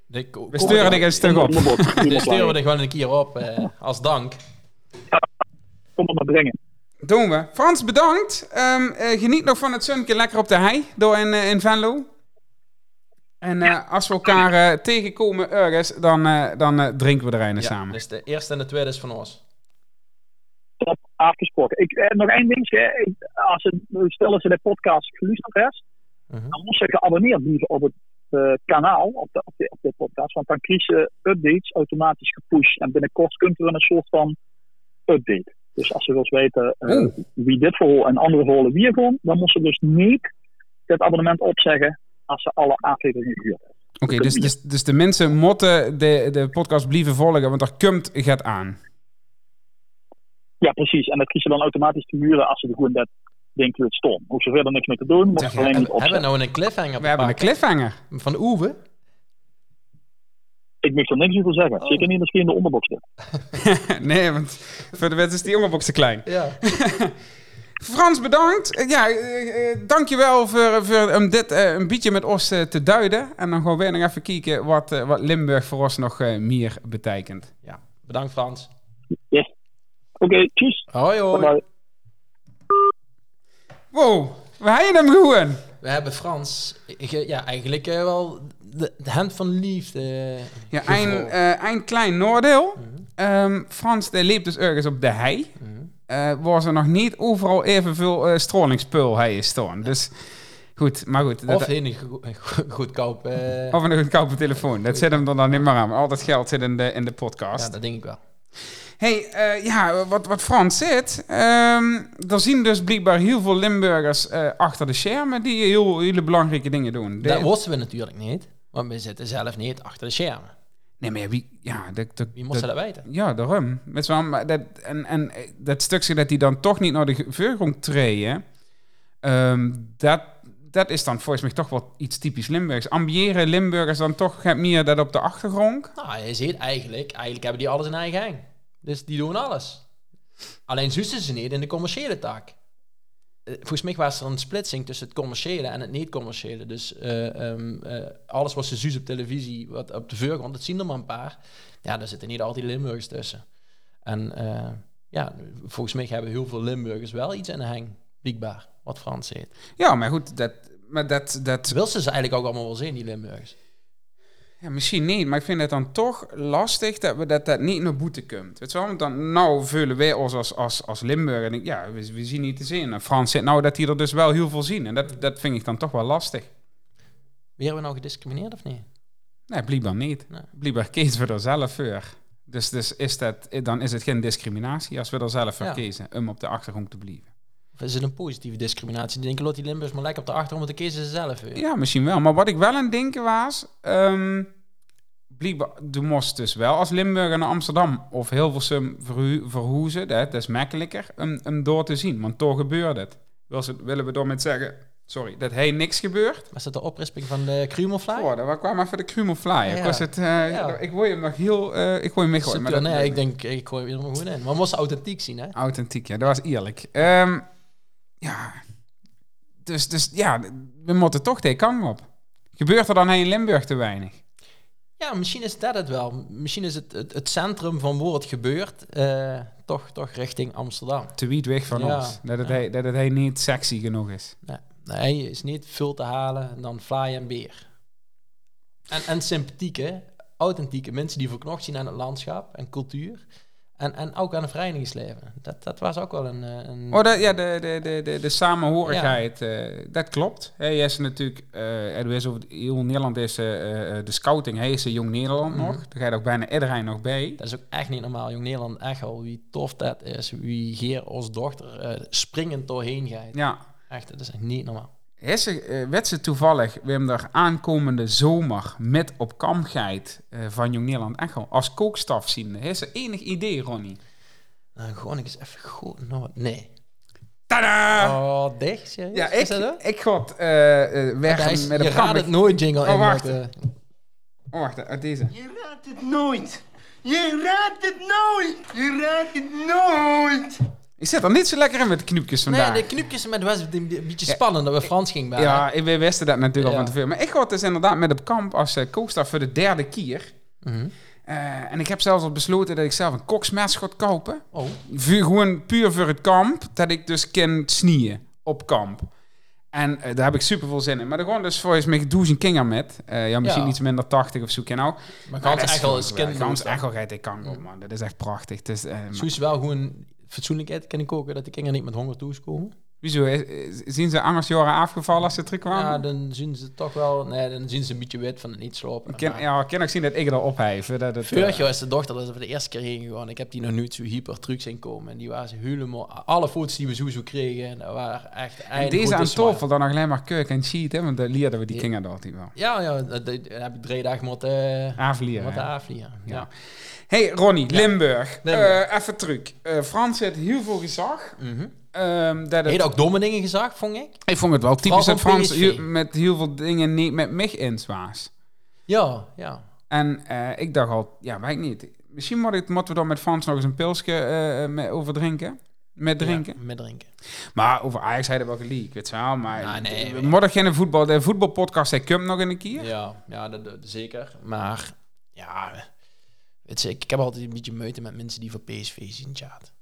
De, ko- We sturen er een stuk op. [laughs] De sturen we blij. er gewoon een keer op eh, als dank. Kom maar maar brengen. Doen we. Frans, bedankt. Ehm, eh, geniet nog van het zonnetje lekker op de hei door in, in Venlo. En eh, als we elkaar eh, tegenkomen ergens, dan, eh, dan drinken we er een Ja, samen. dus de eerste en de tweede is van ons. Top, afgesproken. Ik, eh, nog één ding. hè. Ik- Als ze, stel dat ze de podcast geluisterd heeft, Mhm. dan moet ze geabonneerd blijven op het eh, kanaal, op de, op, de, op de podcast. Want dan krijg je updates automatisch gepusht. En binnenkort kunt er een soort van update. Dus als ze wil weten Oeh. wie dit verhaal en andere verhalen weer gaan, dan moet ze dus niet het abonnement opzeggen als ze alle afleveringen gehuurd hebben. Oké, dus, dus, dus de mensen moeten de, de podcast blijven volgen, want er komt gaat aan. Ja, precies. En dat kiezen ze dan automatisch te huren als ze gewoon dat denken het stom. Hoef ze verder niks mee te doen, moet Zeg, ze alleen niet Hebben we opzetten. nou een cliffhanger We hebben een cliffhanger. Van Oewe? Ik mag er niks over zeggen. Zeker niet je in de onderbox zit. [laughs] nee, want voor de wet is die onderbox te klein. Ja. [laughs] Frans, bedankt. Eh, Ja, eh, eh, dankjewel voor, voor om dit eh, een beetje met ons te duiden. En dan gaan we weer nog even kijken wat, eh, wat Limburg voor ons nog eh, meer betekent. ja. Bedankt Frans. Oké, tjus. Hoi hoi. Bye. Wow, we hebben hem gewoon. We hebben Frans, ja, eigenlijk wel de, de hand van liefde. Ja, een, eh, een klein noordeel. Mhm. Ehm, Frans die leeft dus ergens op de hei. Mhm. Waar ze nog niet overal evenveel eh strolingspul hebben staan. Dus goed, maar goed. dat- Of go- go- goedkoop. eh, of een goedkope telefoon. Dat zit hem er dan niet meer aan. Al dat geld zit in de, in de podcast. ja, dat denk ik wel. hey, ja, wat, wat Frans zit. ehm er zien dus blijkbaar heel veel Limburgers achter de schermen die heel, hele belangrijke dingen doen. Dat wisten we natuurlijk niet, want we zitten zelf niet achter de schermen. Nee, maar ja, wie... Ja, dat, dat, Wie moest dat- dat weten? Ja, daarom. Met maar dat, en, en eh, dat stukje dat die dan toch niet naar de voorgrond treden, ehm, dat, dat is dan volgens mij toch wel iets typisch Limburgs. Ambiëren Limburgers dan toch meer dat op de achtergrond? Nou, je ziet eigenlijk, eigenlijk hebben die alles in eigen gang. Dus die doen alles. Alleen zussen ze niet in de commerciële taak. Eh, Volgens mij was er een splitsing tussen het commerciële en het niet-commerciële. Dus eh, ehm, eh, alles wat ze zus op televisie, wat op de voorgrond, dat zien er maar een paar. Ja, daar zitten niet altijd Limburgers tussen. En ja, volgens mij hebben heel veel Limburgers wel iets in de hang, blijkbaar, wat Frans heet. Ja, maar goed, dat, maar dat, dat, Wil ze ze eigenlijk ook allemaal wel zien, die Limburgers? Ja, misschien niet, maar ik vind het dan toch lastig dat we dat, dat niet naar boete komt. Weet je wel? Want dan, nou vullen wij ons als, als, als Limburger en ik, ja, we, we zien niet te zien. En Frans zit nou dat hij er dus wel heel veel zien. En dat, dat vind ik dan toch wel lastig. Hebben we nou gediscrimineerd of niet? Nee, blijkbaar niet. Nee. Blijkbaar kiezen we er zelf voor. Dus, dus is dat, dan is het geen discriminatie als we er zelf voor Ja. kiezen om op de achtergrond te blijven. Is het een positieve discriminatie? Die denken, laat die Limburgers maar lekker op de achtergrond, want dan kiezen ze zelf weer. Ja, misschien wel. Maar wat ik wel aan het denken was... blijkbaar, du moest dus wel als Limburger naar Amsterdam of Hilversum verhu- verhoezen. Dat, dat is makkelijker om, om door te zien, want toch gebeurt het. Willen we daarmee zeggen, sorry, dat hij niks gebeurt? Was dat de oprisping van de Krumelfly? Oh, daar kwam even de Krummelfly. Ja. Ik, was het, eh, Ja. ik hoor je hem nog heel... eh, ik hoor hem dat- nee, ik denk, ik gooi hem er gewoon in. Maar we moesten authentiek zien, hè? Authentiek, ja, dat was eerlijk. Ehm, ja, dus, dus ja, we moeten toch de kant op. Gebeurt er dan in Limburg te weinig? Ja, misschien is dat het wel. Misschien is het het, het centrum van waar het gebeurt eh, toch, toch richting Amsterdam. Te wiet weg van Ja, ons. Dat het, ja. hij, dat het hij niet sexy genoeg is. Nee, nee, is niet veel te halen en dan fly en beer. En, en sympathieke, authentieke mensen die verknocht zien aan het landschap en cultuur. En, en ook aan het verenigingsleven. Dat, dat was ook wel een... eh, een Oh, dat, ja, de, de, de, de, de samenhorigheid, eh, dat klopt. Hij is natuurlijk, eh er is over heel Nederland is de scouting, hij is Jong Nederland Mhm. nog. Daar gaat ook bijna iedereen nog bij. Dat is ook echt niet normaal, Jong Nederland. Echt al wie tof dat is. Wie Geer als dochter springend doorheen gaat. Ja, Echt, dat is echt niet normaal. Ze, eh, werd ze toevallig, hebben er aankomende zomer met op kamp geit, eh, van Jong Nederland Echo als kookstaf zien. Ze enig idee, Ronnie? Nou, gewoon eens even goed. Nou, nee. Tada! Oh, dicht? Serieus? ja, Is ik, ik ga eh, eh, weg is- met je een raadt kamp. het nooit, jingle. Oh, in wacht. met, eh, Oh, wacht, uit deze. Je raadt het nooit. Je raadt het nooit. Je raadt het nooit. Ik zit er niet zo lekker in met de knoepjes vandaag. Nee, de knupjes met was het een beetje spannend dat we Frans gingen bij. Ja, ik- we wisten dat natuurlijk al van tevoren. Maar ik ga dus inderdaad met op kamp als eh, kookstaf voor de derde keer. Mhm. Eh, en ik heb zelfs al besloten dat ik zelf een koksmes ga kopen. Oh, Vuur, gewoon puur voor het kamp, dat ik dus kan snieën op kamp. En eh, daar heb ik super veel zin in. Maar er gewoon dus volgens mij duizend kinger met. Ja, misschien Ja. iets minder 80 of zo. Ken nou. maar Gans echt wel eens Gans kind. echt wel rijdt ik kan op, man. Dat is echt prachtig. Is, eh, maar- Soes wel gewoon fatsoenlijk eten kunnen koken, dat de kinderen niet met honger toekomen. Wieso? eh, eh, Zien ze angst jaren afgevallen als ze terugkwamen? Ja, dan zien ze toch wel, nee, dan zien ze een beetje wit van het niet slopen. Ja, ik kan ook zien dat ik er ophef. Dat het, Vorig jaar is de dochter dat is voor de eerste keer heen gegaan. Ik heb die nog nooit zo hyper terug zien komen. En die waren ze helemaal... Alle foto's die we sowieso kregen, dat waren echt... en deze aan tafel dan nog alleen maar kurk en cheat, hè? Want daar leerden we die Ja. kinger dat die wel. Ja, ja, dat, dat heb ik drie dagen moeten... Avelier, Moeten hè? afvliegen. Ja. Ja. Hey Ronnie, Limburg. Limburg. Eh, even terug. Eh, Frans heeft heel veel gezag. Mhm. Ehm, dat het, ook domme dingen gezegd, vond ik? ik vond het wel typisch dat Frans heel- met heel veel dingen niet met mij eens was. Ja, ja. En eh, ik dacht al, ja, weet ik niet. Misschien moet ik, moeten we dan met Frans nog eens een pilsje met, over drinken. Met drinken. Ja, met drinken. Maar over Ajax we wel gelijk, weet je wel. Maar Ja, nee, we nee. geen voetbal, de voetbalpodcast, hij komt nog in een keer. Ja, ja dat, dat- zeker. Maar ja, weet je, ik, heb altijd een beetje moeite met mensen die voor PSV zien, chat.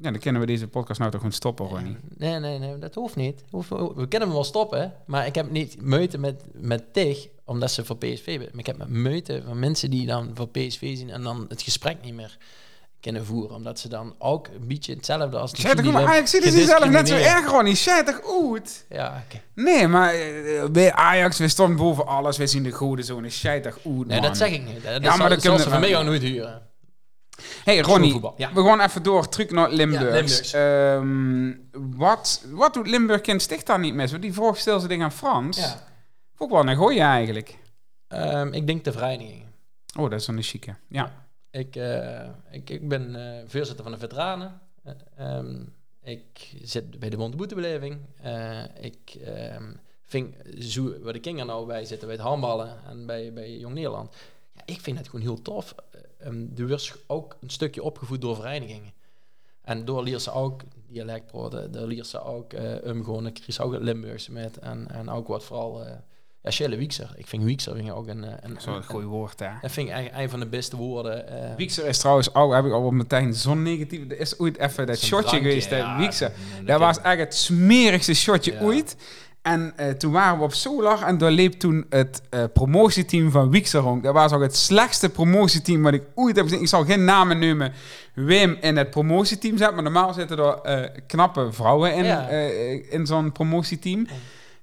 Ja, dan kunnen we deze podcast nou toch gewoon stoppen, Ronnie. Nee, nee, nee, dat hoeft niet. Hoeft- we kunnen hem wel stoppen, maar ik heb niet moeite met, met Tig, omdat ze voor PSV zijn. Maar ik heb met moeite van mensen die dan voor PSV zien en dan het gesprek niet meer kunnen voeren. Omdat ze dan ook een beetje hetzelfde als... Die maar Ajax ziet het zelf net zo erg, Ronnie. Zij toch goed? Ja, oké. Nee, maar eh, bij Ajax, we stonden boven alles. We zien de goede zone. Zij toch goed, Nee, dat zeg ik niet. Dat, Ja, maar dat kunnen ze van mij ook nooit huren. Hey Ronnie, ja. we gaan even door, terug naar Limburg. Ja. Ehm, wat, wat doet Limburg in Sticht daar niet mis? Want die vroeg stil ze dingen aan Frans. Ja. Ook wel een goeie eigenlijk. Ehm, ik denk de vereniging. Oh, dat is een chique. Ja. Ik, eh, ik, ik ben eh, voorzitter van de veteranen. Eh, ehm, ik zit bij de Monteboetebeleving. Eh ik vind, zo, waar de kinderen nou bij zitten, bij het handballen en bij, bij Jong Nederland. Ja, ik vind het gewoon heel tof. Eh, ehm, de wordt ook een stukje opgevoed door verenigingen. En door leert ze ook dialect praten, door leert ze ook eh omgaan. Ik kreeg ook het Limburgse met en, en ook wat vooral... eh ja, Shelle Wiekser. Ik vind Wiekser vind ik ook een... eh, een, Dat is wel een een- goeie woord, hè. dat vind ik eigenlijk een van de beste woorden. eh, Wiekser is trouwens ook, heb ik al meteen zo'n negatief. Er is ooit even dat shotje drankje, geweest, ja, Wiekser. dat was echt het smerigste shotje Ja. ooit. En eh, toen waren we op Solar en daar liep toen het eh, promotieteam van Wiekser rond. Dat was ook het slechtste promotieteam wat ik ooit heb gezien. Ik zal geen namen noemen Wim in het promotieteam zat, maar normaal zitten er eh, knappe vrouwen in, Ja. in zo'n promotieteam.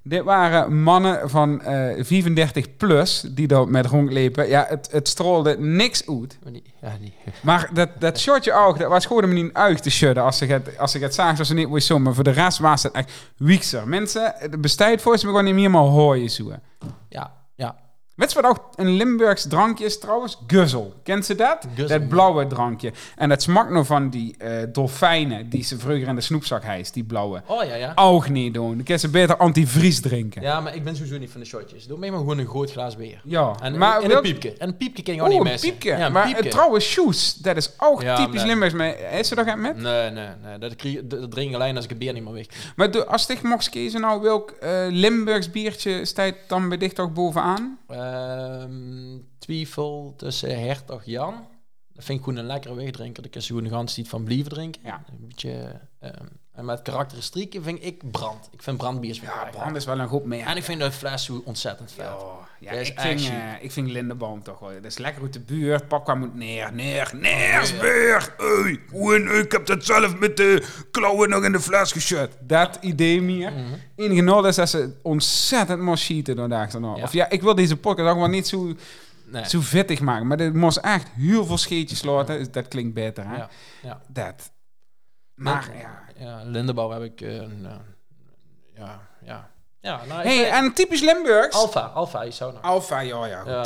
Dit waren mannen van eh 35 plus die daar met rondlepen. Ja, het, het strolde niks uit. Maar die, ja, die, [laughs] Maar dat, dat shotje ook, dat was gewoon om niet uit te schudden als ik het, als ik het zag, zoals ze niet moest. Maar voor de rest was het echt wiekser. Mensen, het bestaat volgens mij gewoon niet meer maar hooien zoeken. ja, ja. Weet je wat ook een Limburgs drankje is trouwens? Guzzel. Kent ze dat? Dat blauwe drankje. En dat smaakt nog van die eh, dolfijnen die ze vroeger in de snoepzak hijst, die blauwe. Oh ja, ja. Ook niet doen. Dan kan ze beter antivries drinken. Ja, maar ik ben sowieso niet van de shotjes. Doe mij maar gewoon een groot glas bier. Ja, En, maar en wil- een piepje. En een piepje kan je ook niet missen. piepje. Ja, een maar trouwens, shoes, dat is ook Ja, typisch Limburgs. Maar is ze dat met? Nee, nee, nee. Dat, dat, drink ik alleen als ik het bier niet meer weg. Maar als ik mocht kiezen, nou, welk eh, Limburgs biertje staat dan bij dicht toch bovenaan? Ehm, twijfel tussen Hertog Jan. Dat vind ik gewoon een lekkere wegdrinker. Kun je gewoon een gans niet van blijven drinken. Ja. Een beetje... ehm, en met karakteristieken vind ik brand. Ik vind brandbiers ik Ja, lekker. brand is wel een goed meer. En ik vind de fles zo ontzettend vet. ja, ik, vind, eh, ik vind Lindenboom toch wel. Dat is lekker uit de buurt. Papa moet neer, neer, neer. Hey, hoe- ik heb dat zelf met de klauwen nog in de fles geschud. Dat idee meer. Mhm. Enige nodig is dat ze ontzettend moest schieten door dag daarna. Ja. Of ja, ik wil deze podcast ook wel niet zo, Nee. zo vettig maken. Maar dit moest echt heel veel scheetjes laten. Dus Dat klinkt beter, hè? Ja, ja. Dat. Maar, ja. Ja, Lindebouw heb ik... eh, een, eh, ja, ja. Ja, nou, Hey, en typisch Limburgs. Alfa, Alfa is zo nou. Alfa, ja, ja. Ja.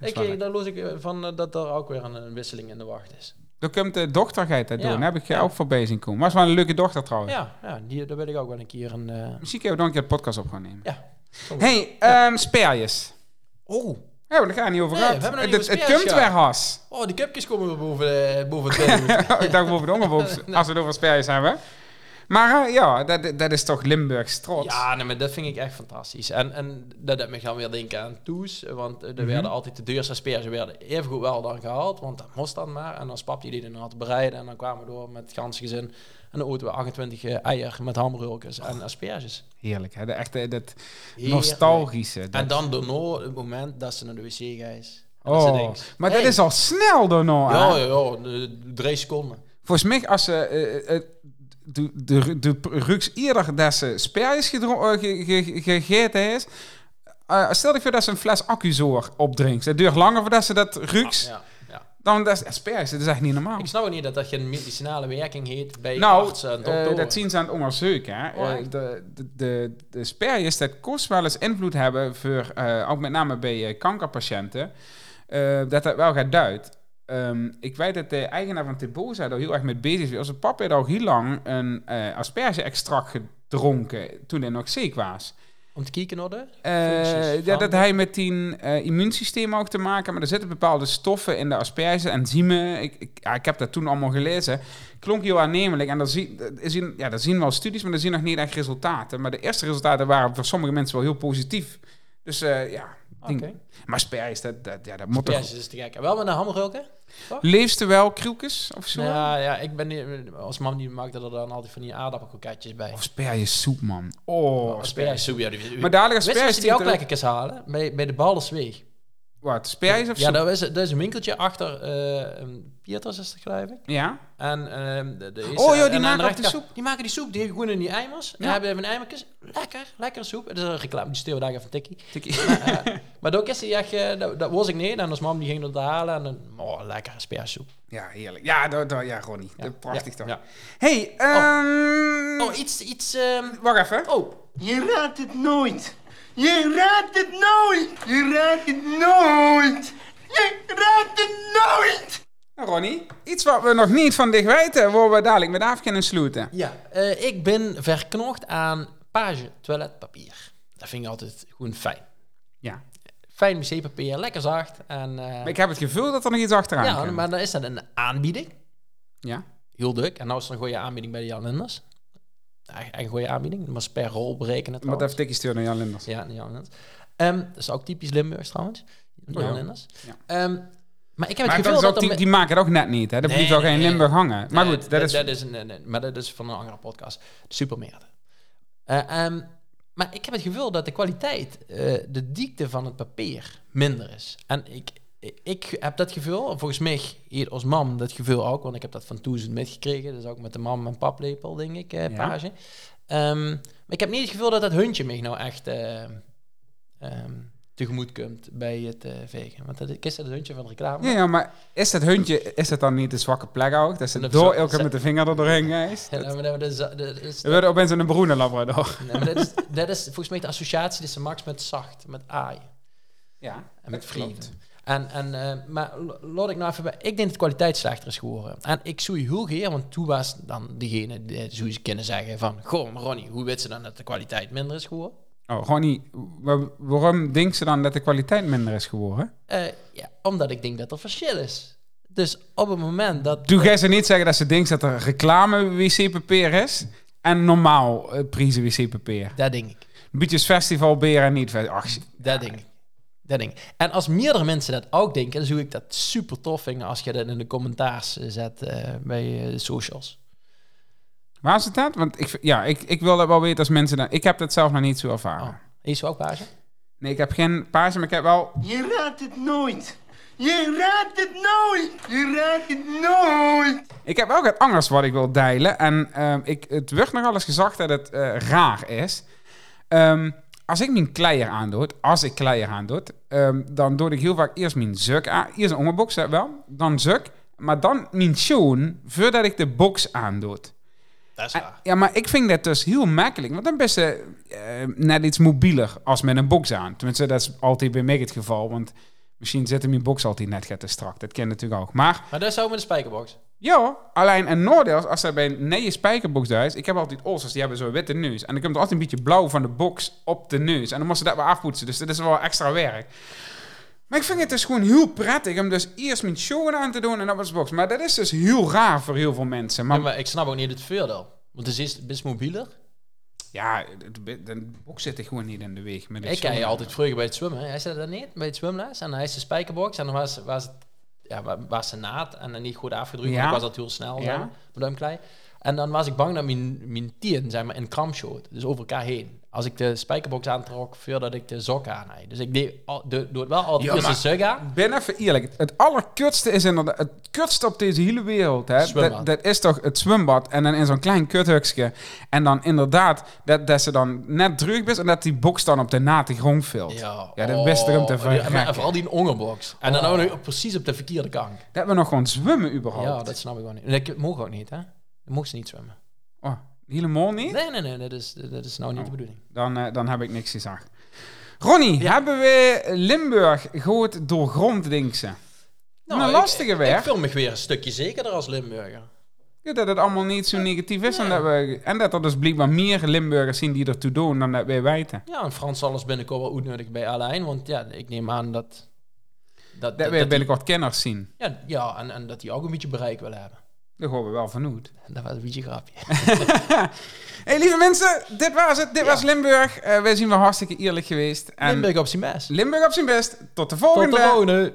Ik, eh, daar los ik van dat er ook weer een, een wisseling in de wacht is. Dan komt de dochter gaat dat Ja. doen. Daar heb ik je Ja. ook voorbij zien komen. Was wel een leuke dochter trouwens. Ja, ja die, daar wil ik ook wel een keer een... eh, Misschien hebben we dan een keer de podcast op gaan nemen. ja. Hey, ehm sperjes. Oh. Ja, maar daar gaan we niet over Nee, gehad. we hebben nog Het, niet het, over het sperjes komt weer gehad. has. oh, die cupjes komen weer boven, boven het [laughs] ik dacht boven de onderbox, als we het over sperjes hebben. Maar eh, ja, dat, dat is toch Limburgs trots. Ja, nee, maar dat vind ik echt fantastisch. En, en dat deed me gaan weer denken aan Toes. Want eh, er Mhm. werden altijd de duurste asperges werden even goed wel dan gehaald. Want dat moest dan maar. En dan spapte die dan te bereiden. En dan kwamen we door met het ganse gezin. En dan eten we 28 eier met hamburgers en asperges. Heerlijk, hè? De echte, dat Heerlijk. nostalgische. dat- En dan daarna het moment dat ze naar de wc ze Oh, denkt, maar dat is al snel daarna. Ja, ja, ja, drie seconden. Volgens mij, als ze... eh, eh, de, de, de eerder dat ze eh, ge- ge- gegeten is... eh, stel je voor dat ze een fles accuzoor opdrinkt. Het duurt langer voordat ze dat ruks... Ja, ja. Dan dat is. Dat is echt niet normaal. Ik snap ook niet dat dat geen medicinale werking heeft bij Nou, artsen en eh, dat zien ze aan het onderzoeken. Hè. Oh, de, de, de, dat kost wel eens invloed hebben voor, ook met name bij kankerpatiënten, dat dat wel gaat duid. Ehm, ik weet dat de eigenaar van Teboza daar heel erg mee bezig is. Als papa had al heel lang een eh asperge-extract gedronken toen hij nog ziek was. Om te kijken naar de... Eh, ja, dat hij met die eh, immuunsysteem ook te maken, maar er zitten bepaalde stoffen in de asperge, enzymen. Ik, ik, ja, ik heb dat toen allemaal gelezen. Klonk heel aannemelijk. En daar zien, daar zien, ja, daar zien wel studies, maar daar zien nog niet echt resultaten. Maar de eerste resultaten waren voor sommige mensen wel heel positief. Dus ja, Oké. maar asperges, dat, dat, ja, dat moet toch... Is te gek. Wel met een Leefste wel krielkes of zo? Ja, ja, ik ben niet, als mam die maakte er dan altijd van die aardappelkroketjes bij. Of aspergesoep, man. Oh, asperges soep, ja. Die, Maar dadelijk je die ook er- lekker halen? Bij, bij de Baldersweeg. Wat, asperges of Ja, zo? dat is, dat is een winkeltje achter eh een Pieters is het, geloof ik. Ja? En, ehm, de, de Oh, joh, die en aan maken de die soep. Die maken die soep, die gewoon in die eimers. En Ja. dan hebben we een eimertjes. Lekker, lekkere soep. Het is een reclame, die sturen we daar even een tikkie. Tikkie. Maar, eh, [laughs] maar dat is die echt, eh, dat, dat was ik niet. En als mam die ging dat halen en dan, oh, lekker aspergesoep. Ja, heerlijk. Ja, dat, dat, ja Ronnie. Ja, Dat prachtig ja, toch? ja. hey, ehm Oh, iets, iets, ehm, wacht even. oh. Je raadt het nooit. Je raadt het nooit. Je raadt het nooit. Je raadt het nooit. Nou, Ronnie, iets wat we nog niet van dicht weten, waar we dadelijk met af kunnen sluiten. Ja, eh, ik ben verknocht aan page toiletpapier. Dat vind ik altijd gewoon fijn. Ja. Fijn wc-papier, lekker zacht. En, eh, Maar ik heb het gevoel dat er nog iets achteraan ja, komt. maar dan is dat een aanbieding. Ja? Heel druk. En nou is er een goede aanbieding bij de Jan Linders. Echt een goede aanbieding. Maar per rol berekenen trouwens. even tikkie sturen naar Jan Linders. Ja, de Jan Linders. Ehm, dat is ook typisch Limburgs trouwens. Jan ja. Linders. Ja. Ehm, maar ik heb Maar het gevoel dat... die, die maken het ook net niet, hè? Dat Nee, blijft ook nee, nee. Limburg hangen. Maar Nee, goed, dat is... dat is een, een- maar dat is van een andere podcast. Supermeerde. Eh ehm, maar ik heb het gevoel dat de kwaliteit, eh, de diepte van het papier minder is. En ik, ik heb dat gevoel, volgens mij hier als mam dat gevoel ook, want ik heb dat van Toezen metgekregen. Dus ook met de mam en paplepel, denk ik, eh, page. Ehm, maar ik heb niet het gevoel dat dat huntje mij nou echt eh, ehm, tegemoet komt bij het eh, vegen. Want dat is dat huntje van de reclame. Ja, ja, maar is dat huntje, is dat dan niet de zwakke plek ook? Dat ze door elke met de vinger er doorheen geweest? Ja, maar dat, dat, is- dat is- We werden opeens een bruine labrador. Nee, maar dat, is, dat is volgens mij de associatie ze maakt met zacht, met aai Ja, en met vrieven. En, en, eh, maar laat ik nou even bij. Ik denk dat de kwaliteit slechter is geworden. En ik zoei heel geer, want toen was dan degene die zou ze kunnen zeggen van... Goh, maar Ronnie, hoe weet ze dan dat de kwaliteit minder is geworden? Oh, Ronnie, wa- waarom denkt ze dan dat de kwaliteit minder is geworden? Eh, ja, omdat ik denk dat er verschil is. Dus op het moment dat... Doe jij ze niet zeggen dat ze denkt dat er reclame wc-papier is en normaal uh, prijzen wc-papier? Dat denk ik. Beetjes festival, beren en niet. Ach, Dat denk ik. Dat. En als meerdere mensen dat ook denken, dan zou ik dat super tof vinden als je dat in de commentaars eh, zet eh, bij eh, de socials. waar is het dat? Want ik, ja, ik, ik wil dat wel weten als mensen dat... Ik heb dat zelf nog niet zo ervaren. Oh, is ook page? Nee, ik heb geen page, maar ik heb wel... Je raadt het nooit. Je raadt het nooit. Je raadt het nooit. Ik heb ook het anders wat ik wil deilen. En ehm, ik, het wordt nogal eens gezegd dat het eh, raar is. Ehm, als ik mijn kleier aandoe, als ik kleier aandoe, ehm, dan doe ik heel vaak eerst mijn zuk aan. Eerst een onderbox, wel. Dan zuk. Maar dan mijn schoen, voordat ik de box aandoe. Dat is En- Ja, maar ik vind dat dus heel makkelijk. Want dan ben je eh, net iets mobieler als met een box aan. Tenminste, dat is altijd bij mij het geval. Want misschien zit mijn box altijd net te strak. Dat ken je natuurlijk ook. Maar Maar dat is ook met de spijkerbox. Ja, alleen een noordeel is als er bij een nieuwe spijkerbox thuis. Ik heb altijd Olsers, die hebben zo'n witte neus. En dan komt er altijd een beetje blauw van de box op de neus. En dan moest ze dat weer afpoetsen. Dus dat is wel extra werk. Maar ik vind het dus gewoon heel prettig om dus eerst mijn show aan te doen en dan was box. Maar dat is dus heel raar voor heel veel mensen. Maar, Ja, maar ik snap ook niet het voordeel. Want het is best mobieler. ja, de, box zit er gewoon niet in de weg. Met Ik ken je altijd vroeger bij het zwemmen. Hij zei dat niet, bij het zwemles. En hij is de spijkerbox. En dan was, was, het, ja, wa- was naad en dan niet goed afgedrukt. Ja. Ik was dat heel snel, Ja. zeg maar, met klei. En dan was ik bang dat mijn, mijn tien zeg maar, in kramp schoot. Dus over elkaar heen. Als ik de spijkerbox aantrok, voordat ik de sok aan. Dus ik deed, al, de, doe het wel altijd eerst de sug aan. ben even eerlijk. Het allerkutste is inderdaad... Het kutste op deze hele wereld, hè. Dat, dat is toch het zwembad. En dan in zo'n klein kuthukje. En dan inderdaad dat, dat ze dan net druk is... en dat die box dan op de nate grond vult. Ja, Ja, dat wist hem te oh, maar verrekken. Vooral die ongerbox. En dan Oh. ook nog precies op de verkeerde kant. Dat we nog gewoon zwemmen überhaupt. Ja, dat snap ik wel niet. En Dat mogen ook niet, hè? Dan mogen ze niet zwemmen. Oh, helemaal niet? Nee, nee, nee, dat is, dat is nou niet de bedoeling. Dan, eh, dan heb ik niks gezegd. Ronnie, hebben we Limburg goed doorgrond, denk ze? een lastige ik, weg. Ik voel me weer een stukje zekerder als Limburger. Ja, dat het allemaal niet zo negatief is. En, dat we, en dat er dus blijkbaar meer Limburgers zien die ertoe doen dan dat wij weten. Ja, en Frans zal eens binnenkort wel uitnodigen bij Alain. Want ja, ik neem aan dat... Dat, Dat wij die- binnenkort kenners zien. ja, ja en, en dat hij ook een beetje bereik wil hebben. Daar horen we wel vanuit. [laughs] Dat was een beetje grapje. [laughs] hey, lieve mensen, dit was het. Dit Ja. was Limburg. Eh, wij zijn wel hartstikke eerlijk geweest. En Limburg op zijn best. Limburg op zijn best. Tot de Tot volgende. de volgende.